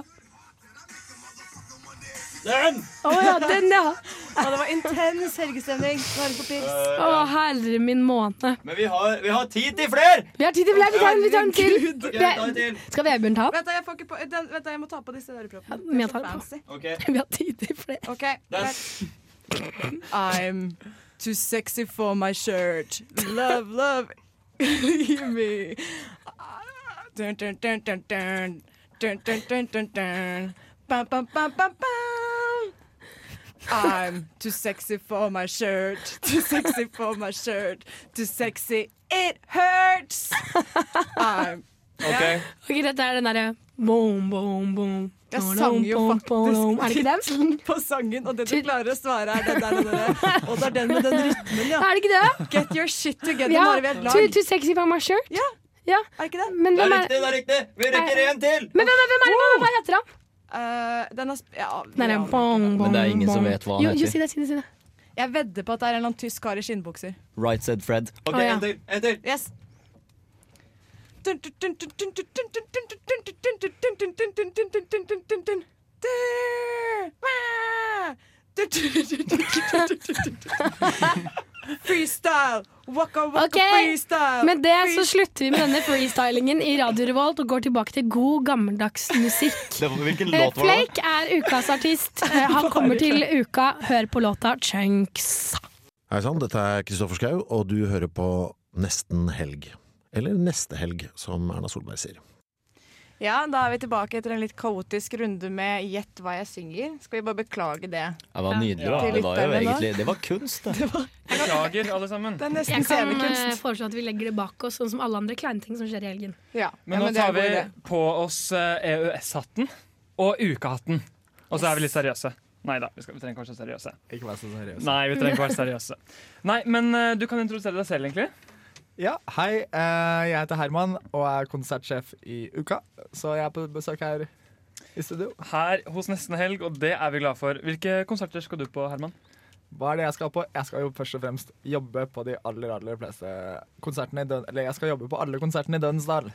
Den! Å ja, den, ja. Ja, det var intens helgestemning. Bare uh, ja. Å, herre min måne. Men vi har, vi har tid til flere! Vi har tid til flere. Vi tar, vi tar en til. Okay, vi tar en til. Skal Vebjørn ta opp? Vent, jeg får ikke på den, Vent, jeg må ta på disse øreproppene. Ja, vi, er tar så det på. fancy. Ok. <laughs> Vi har tid til flere. OK. I'm too sexy for my shirt. Love, love, leave <laughs> me. Dun, dun, dun, dun, dun. Dun, dun, dun, dun, dun. Bam, bam, bam, bam, bam. I'm too sexy for my shirt. Too sexy for my shirt. Too sexy, it hurts. <laughs> I'm Ok. Ok, Dette er den derre boom, boom, boom. Jeg sang jo faktisk Er det ikke den? tittelen på sangen, og det du klarer å svare, er den der. Den der. Og det er den med den rytmen, ja. Er det ikke det? Get your shit together, Ja, Mari. Vi er et too, lag. too sexy for my shirt. Ja. Ja. Er det ikke det? Men Det er er, riktig, det er riktig! Vi rekker én til! men hvem, er- hvem er det? Hva, heter han? Uh, den er sp ja, nei, ja. bong, bong, Men det er ingen som vet hva han jo, Jo, si det, si det, si det. Jeg vedder på at det er en eller annen tysk kar i skinnbukser. Right said Fred. OK, oh, ja. en til. En til. Yes. Freestyle! Waka waka Ok, freestyle! Med det så slutter vi med denne freestylingen i Radio Revolt og går tilbake til god, gammeldags musikk. <laughs> Hvilken Eh, låt var det? Flake er ukas artist. Eh, <laughs> Han kommer til uka. Hør på låta Chunks. Hei sann, dette er Kristoffer Schau, og du hører på Nesten helg. Eller Neste helg, som Erna Solberg sier. Ja, da er vi tilbake etter en litt kaotisk runde med Gjett hva jeg synger. Skal vi bare beklage det? Det var nydelig, da. Ja, Det var jo egentlig Det var kunst, <laughs> det. Beklager, alle sammen. Det er nesten Jeg kan eh, scenekunst. foreslå at vi legger det bak oss, sånn som alle andre kleine ting som skjer i helgen. Ja, Men ja, nå det er tar vi på oss eh, EØS-hatten og ukehatten. Og så er vi litt seriøse. Nei da, vi, skal, vi trenger ikke være så seriøse. Ikke være så seriøse. Nei, vi trenger ikke være seriøse. Nei, men eh, du kan introdusere deg selv, egentlig. Ja, hei. eh, jeg heter Herman og er konsertsjef i Uka. Så jeg er på besøk her i studio. Her hos Nesten Helg, og det er vi glad for. Hvilke konserter skal du på, Herman? Hva er det jeg skal på? Jeg skal jo først og fremst jobbe på de aller aller fleste konsertene i Døn... Eller jeg skal jobbe på alle konsertene i Dønsdal.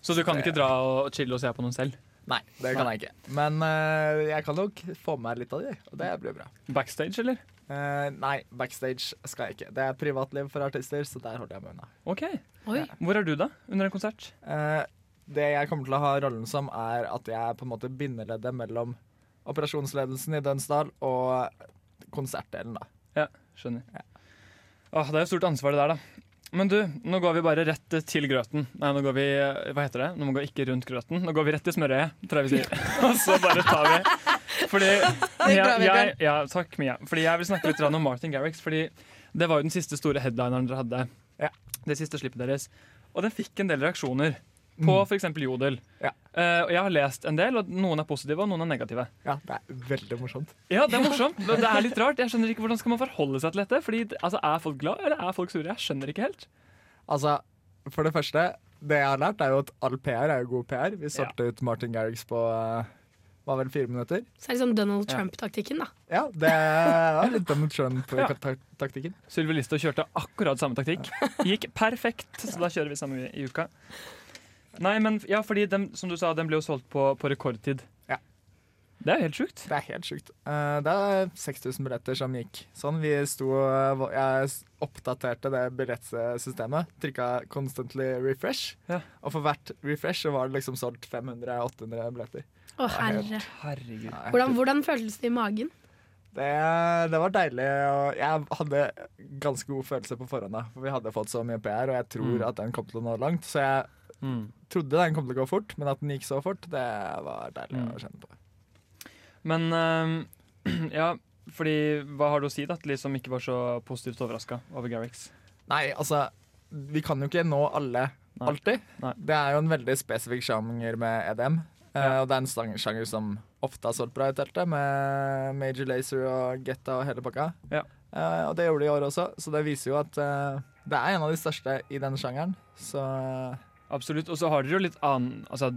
Så du kan ikke dra og chille og se på noen selv? Nei, det kan jeg ikke. Men uh, jeg kan nok få med meg litt av de, og det blir bra. Backstage, eller? Uh, nei, backstage skal jeg ikke. Det er privatliv for artister, så der holder jeg meg unna. Ok. Oi. Hvor er du, da? Under en konsert? Uh, det jeg kommer til å ha rollen som, er at jeg er på en måte bindeleddet mellom operasjonsledelsen i Dønsdal og konsertdelen, da. Ja, skjønner. Åh, det er jo stort ansvar, det der, da. Men du, nå går vi bare rett til grøten. Nei, nå går vi Hva heter det? Nå må vi ikke rundt grøten. Nå går vi rett til smørøyet, tror jeg vi sier. <laughs> Og så bare tar vi Fordi <laughs> jeg, jeg, ja, Takk, Mia. Fordi jeg vil snakke litt om Martin Garrix. Fordi det var jo den siste store headlineren dere hadde. Det siste slippet deres. Og den fikk en del reaksjoner. På Mm. f.eks. Jodel. Ja. Uh, og jeg har lest en del, og noen er positive, og noen er negative. Ja, det er veldig morsomt. Ja, det er morsomt, <laughs> men det er litt rart. Jeg skjønner ikke Hvordan skal man forholde seg til dette? Fordi, altså, Er folk glad, eller er folk sure? Jeg skjønner ikke helt. Altså, for det første, det jeg har lært, er jo at all PR er jo god PR. Vi solgte ut Martin Garrix på, eh, var vel fire minutter. Så er det sånn Donald Trump-taktikken, da. Ja, det var litt Donald Trump-taktikken. Sylvi Listhaug kjørte akkurat samme taktikk. <laughs> Gikk perfekt, så da kjører vi samme i uka. Nei, men ja, fordi den, som du sa, den ble jo solgt på, på rekordtid. Ja. Det er helt sjukt. Det er helt sjukt. Uh, det er 6000 billetter som gikk sånn. Vi sto eh, Jeg oppdaterte det billettsystemet. Trykka 'constantly refresh'. Og for hvert refresh så var det liksom solgt 500-800 billetter. Å, herre. Herregud. Ja, Hvordan, hvordan føltes det i magen? Det, det var deilig. Og jeg hadde ganske god følelse på forhånd. da, For vi hadde fått så mye PR, og jeg tror Mm. at den kom til å nå langt. Så jeg Mm. trodde den kom til å gå fort, men at den gikk så fort, det var deilig Mm. å kjenne på. Men uh, <clears throat> ja, fordi hva har du å si da, til de som ikke var så positivt overraska over Garrix? Nei, altså Vi kan jo ikke nå alle Nei. alltid. Nei. Det er jo en veldig spesifikk sjanger med EDM. eh, og det er en sjanger som ofte har solgt bra i teltet, med Major Lazer og Getta og hele pakka. Ja. Uh, og det gjorde de i år også, så det viser jo at uh, det er en av de største i den sjangeren. Så Absolutt. Og så har dere jo litt annen altså,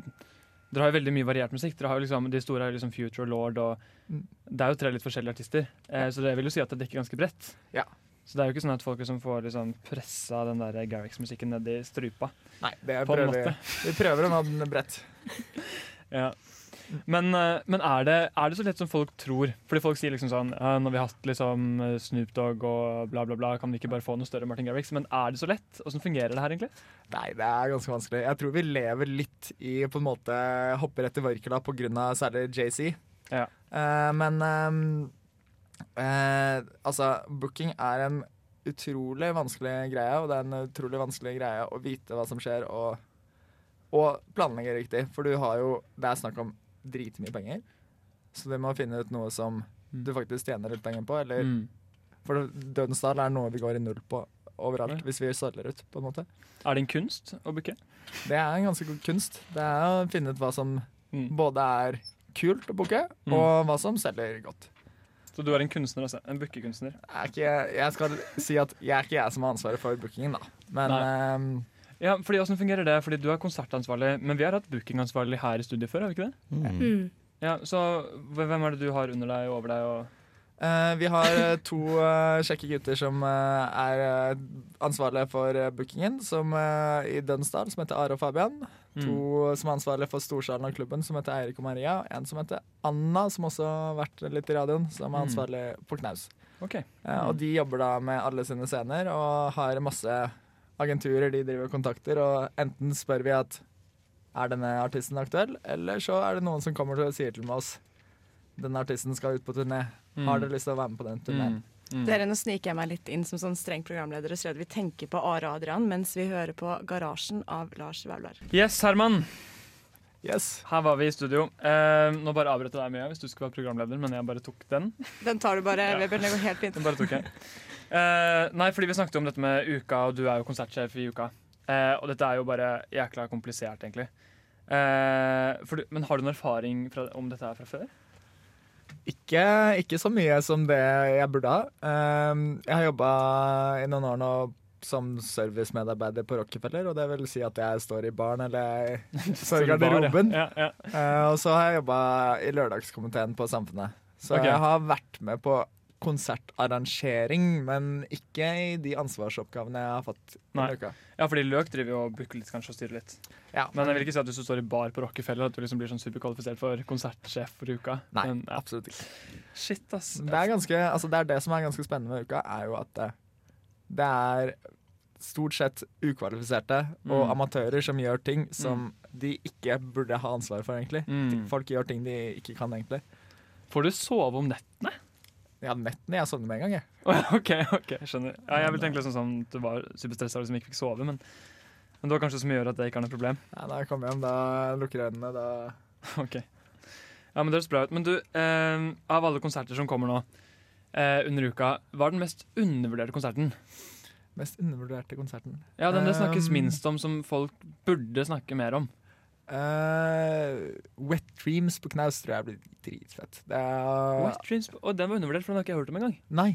Dere har jo veldig mye variert musikk. Dere har jo liksom, de store er liksom Future Lord, og Mm. det er jo tre litt forskjellige artister. Eh, så det vil jo si at det dekker ganske bredt. Ja. Så det er jo ikke sånn at folk liksom får liksom pressa den der Garrix-musikken ned i strupa. Nei, det På prøver. Vi prøver å nå den bredt. <laughs> Ja. Men, eh, men er, det, er det så lett som folk tror? Fordi folk sier liksom sånn Når vi har hatt liksom eh, Snoop Dogg og bla, bla, bla, kan vi ikke bare få noe større Martin Garrix? Men er det så lett? Åssen fungerer det her, egentlig? Nei, det er ganske vanskelig. Jeg tror vi lever litt i på en måte hopper etter grunn av særlig JC. Ja. Uh, men um, uh, altså, booking er en utrolig vanskelig greie, og det er en utrolig vanskelig greie å vite hva som skjer, og, og planlegge riktig. For du har jo Det er snakk om dritmye penger, så du må finne ut noe som du faktisk tjener litt penger på, eller Mm. For Dødensdal er noe vi går i null på overalt, hvis vi selger ut, på en måte. Er det en kunst å booke? Det er en ganske god kunst. Det er å finne ut hva som både er kult å booke, Mm. og hva som selger godt. Så du er en kunstner, altså? En bookekunstner? Jeg, jeg skal si at jeg er ikke jeg som har ansvaret for bookingen, da. Men ehm, Ja, fordi Hvordan fungerer det? Fordi Du er konsertansvarlig, men vi har hatt bookingansvarlig her i studiet før? har vi ikke det? Mm. Ja, så Hvem er det du har under deg og over deg? Og Uh, vi har eh, to uh, kjekke gutter som uh, er ansvarlige for bookingen, som i Dønsdal, som heter Are og Fabian. Mm. To som er ansvarlige for Storsalen og klubben, som heter Eirik og Maria. Og en som heter Anna, som også har vært litt i radioen, som er Mm. ansvarlig på Knaus. Ok. Eh, og de jobber da med alle sine scener og har masse agenturer de driver og kontakter, og enten spør vi at er denne artisten aktuell, eller så er det noen som kommer til og sier til oss denne artisten skal ut på turné. Mm. Har dere lyst til å være med på den turneen? Dere, Nå sniker jeg meg litt inn som sånn streng programleder og sier at vi tenker på Are og Adrian mens vi hører på Garasjen av Lars Vaular. Yes, Herman. Yes. Her var vi i studio. Eh, nå bare avbrøt jeg deg mye hvis du skulle være programleder, men jeg bare tok den. Den tar du bare, Ja. Weber. Det går helt fint. Den bare tok jeg. Eh, nei, fordi vi snakket om dette med uka, og du er jo konsertsjef i uka. Eh, og dette er jo bare jækla komplisert, egentlig. Eh, for du, men har du noen erfaring fra, om dette her fra før? Ikke, ikke så mye som det jeg burde ha. Um, jeg har jobba i noen år nå som servicemedarbeider på Rockefeller, og det vil si at jeg står i baren eller <laughs> står i garderoben. Ja, ja. uh, og så har jeg jobba i lørdagskomiteen på Samfunnet. Så okay. jeg har vært med på konsertarrangering, men ikke i de ansvarsoppgavene jeg har fått Nei. denne. Ja, fordi Løk driver jo og booker litt kanskje og styrer litt. Ja, men jeg vil ikke si at hvis du står i bar på Rockefeller, at du liksom blir sånn superkvalifisert for konsertsjef for uka. Nei, Men, ja. absolutt ikke. Shit, ass. Det er, ganske, altså det er det som er ganske spennende med uka, er jo at det, er stort sett ukvalifiserte og Mm. amatører som gjør ting som de ikke burde ha ansvar for, egentlig. Mm. Folk gjør ting de ikke kan, egentlig. Får du sove om nettene? Ja, nettene. Jeg sovner med en gang, jeg. <laughs> OK, ok, skjønner. Ja, jeg vil tenke liksom sånn at du var superstressa og liksom ikke fikk sove, men, men det var kanskje som gjør at det ikke er noe problem. Ja, da jeg kommer hjem, da lukker jeg øynene, da <laughs> Ok. Ja, men Det høres bra ut. Men du, eh, av alle konserter som kommer nå eh, under uka, hva er den mest undervurderte konserten? Mest undervurderte konserten. Ja, Den det snakkes Um, minst om, som folk burde snakke mer om. Uh, Wet Dreams på Knaus tror jeg blir dritfett. Det er, Wet Dreams, Og den var undervurdert, for den har ikke jeg hørt om engang. Nei.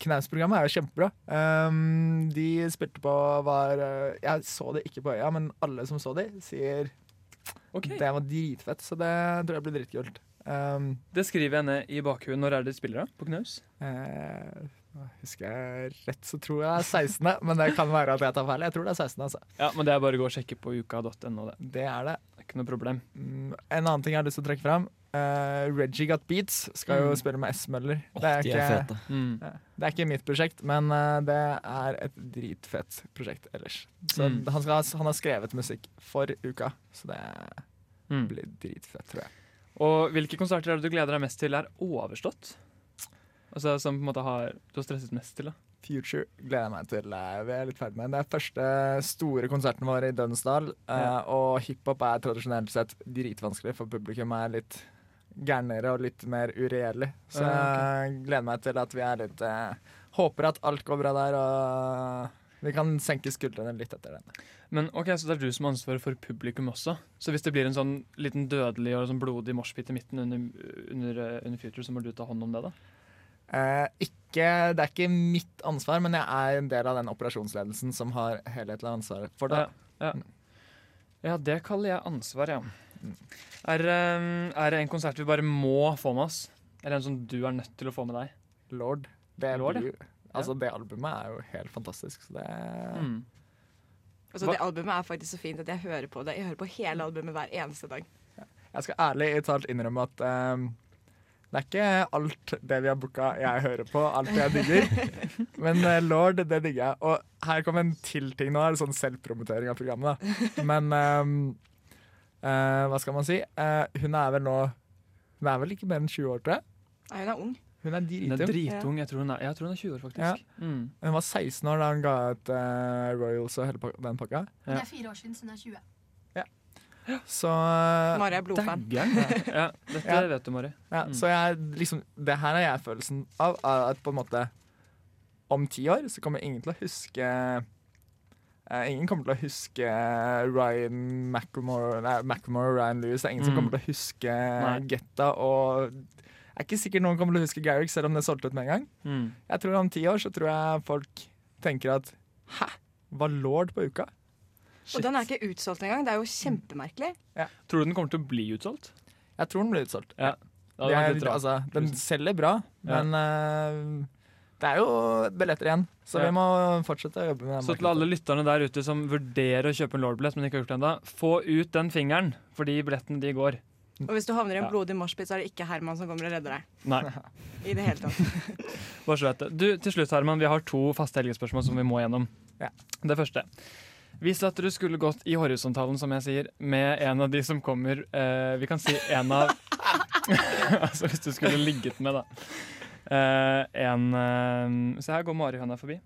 Knaus-programmet er jo kjempebra. Um, de spilte på var uh, Jeg så det ikke på øya, men alle som så de, sier det var dritfett. Så det tror jeg blir dritkult. Um, Det skriver jeg ned i bakhuet. Når er det de spiller, da? På Knaus? eh, husker jeg rett, så tror jeg det er 16., men det kan være at jeg tar feil. Jeg tror det er 16. altså. Ja, men det er bare å gå og sjekke på uka.no. Det. det er det. Det er ikke noe problem. Mm, en annen ting jeg har lyst til å trekke fram. Uh, Reggie Got Beats skal jo Mm. spille med S-Møller. Oh, det, er de er ikke- fete. Mm. det er ikke mitt prosjekt, men uh, det er et dritfett prosjekt ellers. Så Mm. han, skal, han har skrevet musikk for uka, så det Mm. blir dritfett, tror jeg. Og hvilke konserter er det du gleder deg mest til er overstått? Altså Som på en måte har du har stresset mest til? da Future gleder jeg meg til. eh, Vi er litt ferdig med. Det er første store konserten vår i Dønsdal. eh, Ja. Og hiphop er tradisjonelt sett dritvanskelig, for publikum er litt gærnere og litt mer uregjerlig. Så jeg gleder meg til at vi er litt eh, Håper at alt går bra der, og vi kan senke skuldrene litt etter den. Men ok, Så det er du som har ansvaret for publikum også? Så hvis det blir en sånn liten dødelig og sånn blodig moshpit i midten under, under, eh, under Future, så må du ta hånd om det, da? Eh, ikke, det er ikke mitt ansvar, men jeg er en del av den operasjonsledelsen som har helhetlig ansvar for det. Ja, ja. ja, det kaller jeg ansvar, ja. Er, eh, er det en konsert vi bare må få med oss? Eller en som du er nødt til å få med deg? Lord. Det, Lord, ja. Altså, det albumet er jo helt fantastisk. Så det Mm. Altså, det albumet er faktisk så fint at jeg hører på det. Jeg hører på hele albumet hver eneste dag. Jeg skal ærlig talt innrømme at um, det er ikke alt det vi har booka jeg hører på, alt jeg digger. <laughs> Men uh, Lord, det digger jeg. Og her kommer en til ting. Nå er det sånn selvpromotering av programmet, da. Men um, uh, hva skal man si? Uh, hun er vel nå Hun er vel ikke mer enn 20 år, tror jeg. Nei, hun er ung. Hun er Hun er dritung. Jeg tror hun er, jeg tror hun er 20 år, faktisk. Ja. Mm. Hun var 16 år da hun ga ut uh, Royals og hele pak- den pakka. Det er fire år siden, så hun er 20. Så eh, Mari er blodfan. Ja, <laughs> dette Ja. vet du, Mari. Ja, Mm. Så jeg, liksom, det her er jeg følelsen av, at på en måte om ti år så kommer ingen til å huske Uh, Ingen kommer til å huske Ryan McElmore, nei, McElmore og Ryan Lewis. Det er ingen som Mm. kommer til å huske Nei. Getta. Og det er ikke sikkert noen kommer til å huske Garrick, selv om det solgte ut med en gang. Mm. Jeg tror Om ti år så tror jeg folk tenker at Hæ? Var Lord på uka? Og den er ikke utsolgt engang. Det er jo kjempemerkelig. Tror du den kommer til å bli utsolgt? Jeg tror den blir utsolgt. Ja. Det er, altså, den selger bra, Ja. men uh, det er jo billetter igjen. Så Ja. vi må fortsette å jobbe med Så til alle lytterne der ute som vurderer å kjøpe en Lord-billett, men ikke har gjort det ennå, få ut den fingeren, fordi billettene de går. Og hvis du havner i en Ja. blodig moshpit, så er det ikke Herman som kommer og redder deg. Nei. I det hele tatt. <laughs> Bare så vet. Du, til slutt, Herman, vi har to faste helgespørsmål som vi må gjennom. Det første. Hvis at du skulle gått i horisontalen, som jeg sier, med en av de som kommer eh, Vi kan si en av <laughs> Altså hvis du skulle ligget med, da. Eh, en eh, Se her går Marihøna forbi.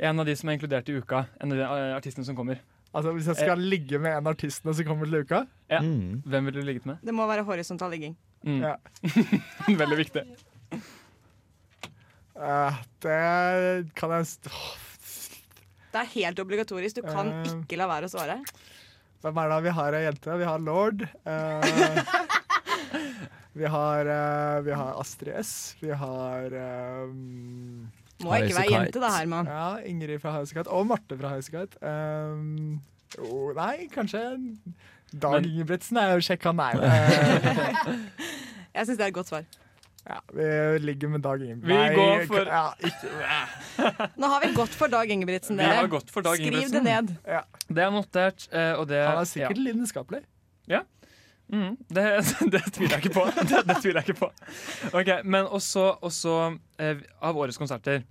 En av de som er inkludert i uka. En av de eh, artistene som kommer. Altså Hvis jeg skal ligge med en av artistene som kommer til uka Ja. Hvem ville du ligget med? Det må være horisontal ligging. Mm. Ja. <laughs> Veldig viktig. Uh, Det kan jeg st- Det er helt obligatorisk. Du kan uh, ikke la være å svare. Hvem er det vi har ei jente? Vi har Lord. Uh, <laughs> vi har eh, Vi har Astrid S. Vi har um, Må ikke være jente da, Herman. Ja, Ingrid fra Highasakite. Og Marte fra Highasakite. Um, jo, nei, kanskje Dag Ingebrigtsen er jo kjekk, han er jo. Eh, Jeg syns det er et godt svar. ja, vi ligger med Dag Ingebrigtsen. Vi går for- ja, ikke, Nå har vi gått for Dag Ingebrigtsen, dere. har gått for Dag Skriv det ned. Ja. Det er notert, eh, og det Han er sikkert ja. lidenskapelig. Ja. Mm, det, <laughs> det tviler jeg ikke på. Det, det tviler jeg ikke på. Ok, Men også, også eh, av årets konserter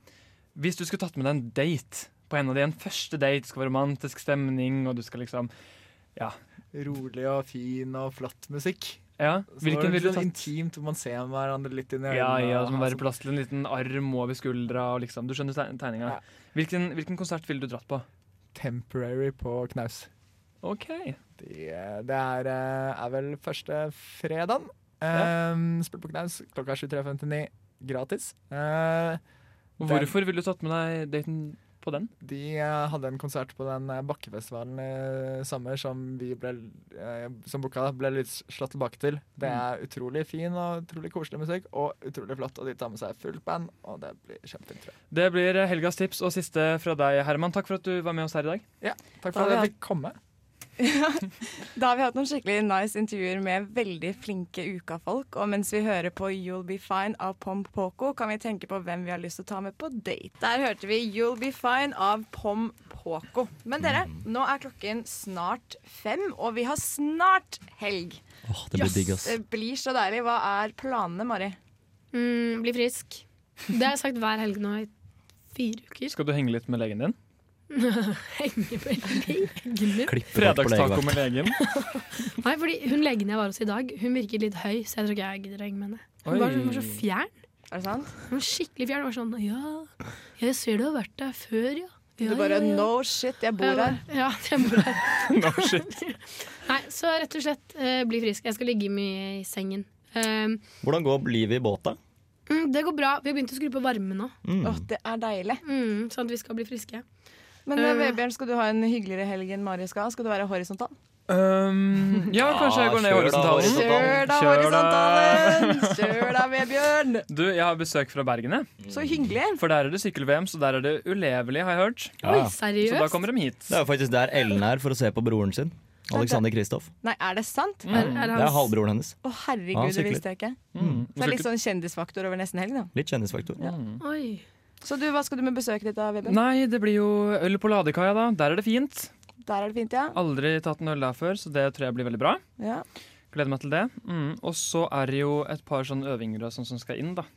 Hvis du skulle tatt med deg en date på en av de, en første date, skal være romantisk stemning, og du skal liksom Ja. Rolig og fin og flott musikk. ja. Hvilken ville du sånn tatt? intimt, hvor man ser hverandre litt inn i øynene. Ja, ja, som må være sånn- plass til en liten arm over skuldra. Liksom, du skjønner tegninga. Ja. Hvilken, hvilken konsert ville du dratt på? Temporary på Knaus. OK. De, eh, det er, eh, er vel første fredag. Ja. Um, Spill på Knaus klokka 23.59. Gratis. Uh, Hvorfor ville du tatt med deg daten på den? De uh, hadde en konsert på den bakkefestivalen i sommer som vi ble, som boka ble litt slått tilbake til. Det er utrolig fin og utrolig koselig musikk, og utrolig flott. Og de tar med seg fullt band, og det blir kjempefint. tror jeg. Det blir helgas tips og siste fra deg, Herman. Takk for at du var med oss her i dag. Ja, takk for da, at jeg fikk komme. Da har vi hatt noen skikkelig nice intervjuer med veldig flinke ukafolk. Og mens vi hører på You'll Be Fine av Pom Poko, kan vi tenke på hvem vi har lyst til å ta med på date. Der hørte vi You'll Be Fine av Pom Poko. Men dere, nå er klokken snart fem, og vi har snart helg. Åh, det blir digg, ass. Det blir så deilig. Hva er planene, Mari? Mm, bli frisk. Det har jeg sagt hver helg nå i fire uker. Skal du henge litt med legen din? <laughs> Henge på legen min. Fredagstaco med legen. <laughs> Nei, fordi hun legen jeg var hos i dag, hun virket litt høy, så jeg tror ikke jeg gidder å henge med henne. Hun var, hun var så fjern. Er det sant? Hun var skikkelig fjern. Hun var sånn Ja, jeg ser du har vært der før, ja. ja Du bare ja, ja. no shit, jeg bor her. Ja, jeg bor her. <laughs> no shit. Nei, så rett og slett uh, bli frisk. Jeg skal ligge mye i sengen. Um, Hvordan går livet i båta? mm, det går bra. Vi har begynt å skru på varmen nå. Mm. Åh, det er deilig. Mm, sånn at vi skal bli friske. Men Eh. Vebjørn, skal du ha en hyggeligere helg enn Mari skal? Skal du være horisontal? Um, ja, kanskje jeg går ned i horisontalen. Kjør da, horisontalen! <laughs> Kjør da, Vebjørn! Du, jeg har besøk fra Bergen, jeg. Så hyggelig. For der er det sykkel-VM, så der er det ulevelig, har jeg hørt. Ja. Så da kommer de hit. Det er jo faktisk der Ellen er for å se på broren sin. Alexander Kristoff. Nei, er det sant? Mm. Det er halvbroren hennes. Å, herregud, ja, det visste jeg ikke. Mm. Så det er litt sånn kjendisfaktor over nesten helg, da. Litt kjendisfaktor. Oi. Så du, hva skal du med besøket ditt da, Vebjørn? Nei, det blir jo øl på ladekaia, da. Der er det fint. Der er det fint, ja. Aldri tatt en øl der før, så det tror jeg blir veldig bra. ja. Gleder meg til det. Mm. Og så er det jo et par sånne øvinger og sånn som skal inn, da.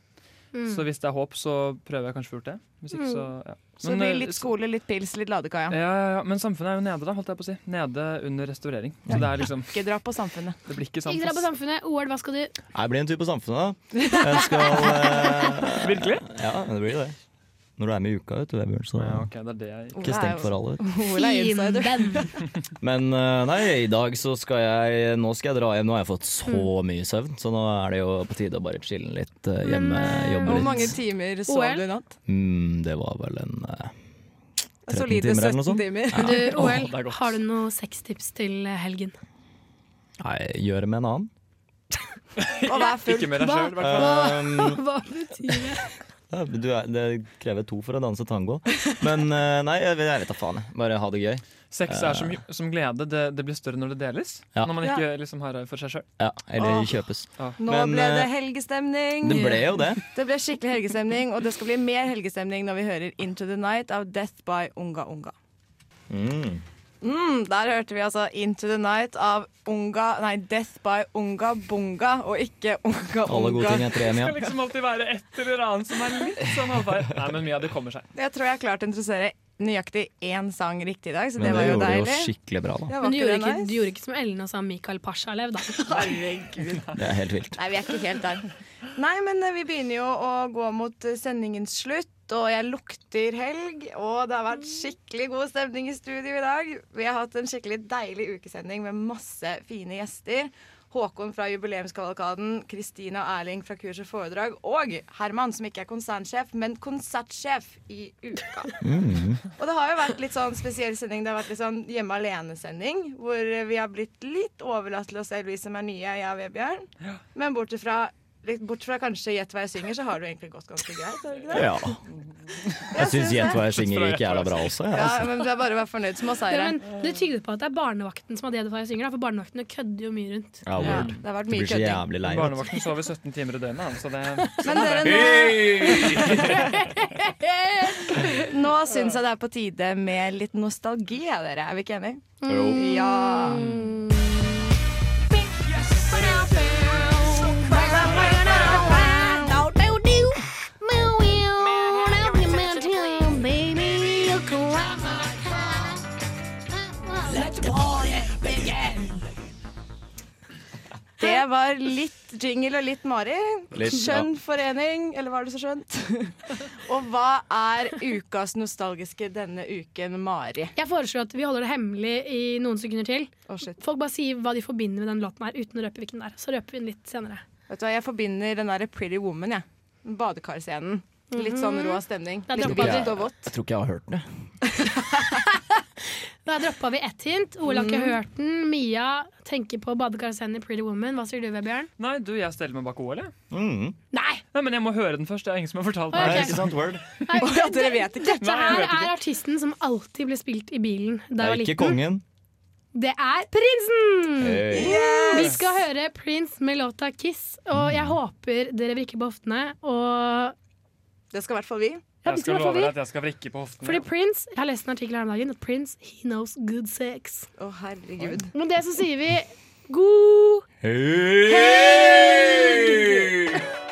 Mm. Så hvis det er håp, så prøver jeg kanskje å det. Hvis ikke, Mm. så ja. Så det blir eh, litt skole, litt pils, litt ladekaia. Ja, ja, ja, Men samfunnet er jo nede, da, holdt jeg på å si. Nede under restaurering. Så det er liksom Ikke dra på samfunnet. Det blir ikke Ikke dra på. Samfunnet. OL, hva skal du? Jeg blir en tur på Samfunnet, da. <laughs> Jeg skal eh, Virkelig? Ja, det blir det. Når du er med i uka, vet du, Vebjørn, så Ja, okay, det er det jeg ikke stengt for alle. <laughs> Ole er insider. <laughs> Men eh, nei, i dag så skal jeg Nå skal jeg dra hjem. Nå har jeg fått så Mm. mye søvn, så nå er det jo på tide å bare chille litt eh, hjemme. Jobbe Hvor mange timer sov du i natt? Mm, det var vel en uh, 13 Solide timer eller noe sånt. timer. Ja. Du, OL, er har du noen sextips til helgen? Nei, gjøre med en annen. Og vær full. Ikke med deg sjøl, i hvert fall. Um, <laughs> hva betyr det? Ja, du er, det krever to for å danse tango. Men eh, nei, jeg, jeg vet da faen. Bare ha det gøy. Sex er som, som glede. Det, det blir større når det deles. Ja. Når man ikke liksom har det for seg sjøl. Ja, eller Åh. kjøpes. Nå Men, ble det eh, helgestemning. det ble jo det. Det ble skikkelig helgestemning, og det skal bli mer helgestemning når vi hører Into the Night av Death by Unga Unga. Mm. Mm, der hørte vi altså Into the Night av Unga Nei, Death by Unga Bunga, og ikke Unga Alle gode ting er tre Det skal liksom alltid være et eller annet som er litt sånn halvfeil. Nei, men Mia, det kommer seg. Jeg tror jeg har klart å interessere nøyaktig én sang riktig i dag, så det, det var det gjorde jo skikkelig bra, da. Men du gjorde, ikke, nice? du gjorde ikke som Ellen og sa Mikael Pasjalev, da. <laughs> Herregud. Det er helt vilt. Nei, vi er ikke helt der. Nei, men eh, vi begynner jo å gå mot eh, sendingens slutt, og jeg lukter helg. Og det har vært skikkelig god stemning i studio i dag. Vi har hatt en skikkelig deilig ukesending med masse fine gjester. Håkon fra Jubileumskavalkaden, Kristina og Erling fra Kurs og foredrag, og Herman, som ikke er konsernsjef, men konsertsjef i uka. Mm. Og det har jo vært litt sånn spesiell sending. Det har vært litt sånn hjemme alene-sending, hvor vi har blitt litt overlatt til oss selv, vi som er nye, jeg og Vebjørn. Men bortsett fra, bort fra kanskje Gjett hva jeg synger, så har du egentlig gått ganske greit. Har det ikke det? Ja. Jeg syns Gjett hva jeg synger gikk jævla bra også. Ja, altså. men Det er bare å være fornøyd som har Det, Ja, men, det tyder på at det er barnevakten som har det jeg synger, da, for barnevaktene kødder jo mye rundt. Ja, Ja, det har vært mye kødding. jævlig lei. Barnevakten sover 17 timer i døgnet, så det <laughs> Men dere, nå <laughs> Nå syns jeg det er på tide med litt nostalgi, er dere. Er vi ikke enige? Mm. Ja. Det var litt jingle og litt Mari. Litt, Skjønn ja. forening, eller var det så skjønt? <laughs> og hva er ukas nostalgiske denne uken, Mari? Jeg foreslår at vi holder det hemmelig i noen sekunder til. Oh, shit. Folk bare sier hva de forbinder med den låten her, uten å røpe hvilken det er. Så røper vi den litt senere. Vet du hva, Jeg forbinder den derre Pretty Woman, jeg. Badekarscenen. Litt sånn rå stemning. Litt hvitt og vått. Jeg tror ikke jeg har hørt den. jeg. <laughs> <laughs> Da droppa vi ett hint. Ole har ikke Mm. hørt den. Mia tenker på badekarscenen i Pretty Woman. Hva sier du, Vebjørn? Nei, du, jeg steller meg bak O, eller? Mm. Nei! Nei, men jeg må høre den først. Det er ingen som har fortalt meg okay. <laughs> Nei, <laughs> dere vet ikke. Dette her er artisten som alltid ble spilt i bilen Det da jeg var er ikke kongen. Det er prinsen! Hey. Yes! Vi skal høre Prince med låta 'Kiss', og jeg håper dere vrikker på hoftene. Og det skal i hvert fall vi. Ja, jeg skal love at jeg skal vrikke på hoften. Fordi Prince, Jeg har lest en artikkel her om dagen Prince he knows good sex. Å, oh, herregud. Men det så sier vi god Hei! Hey!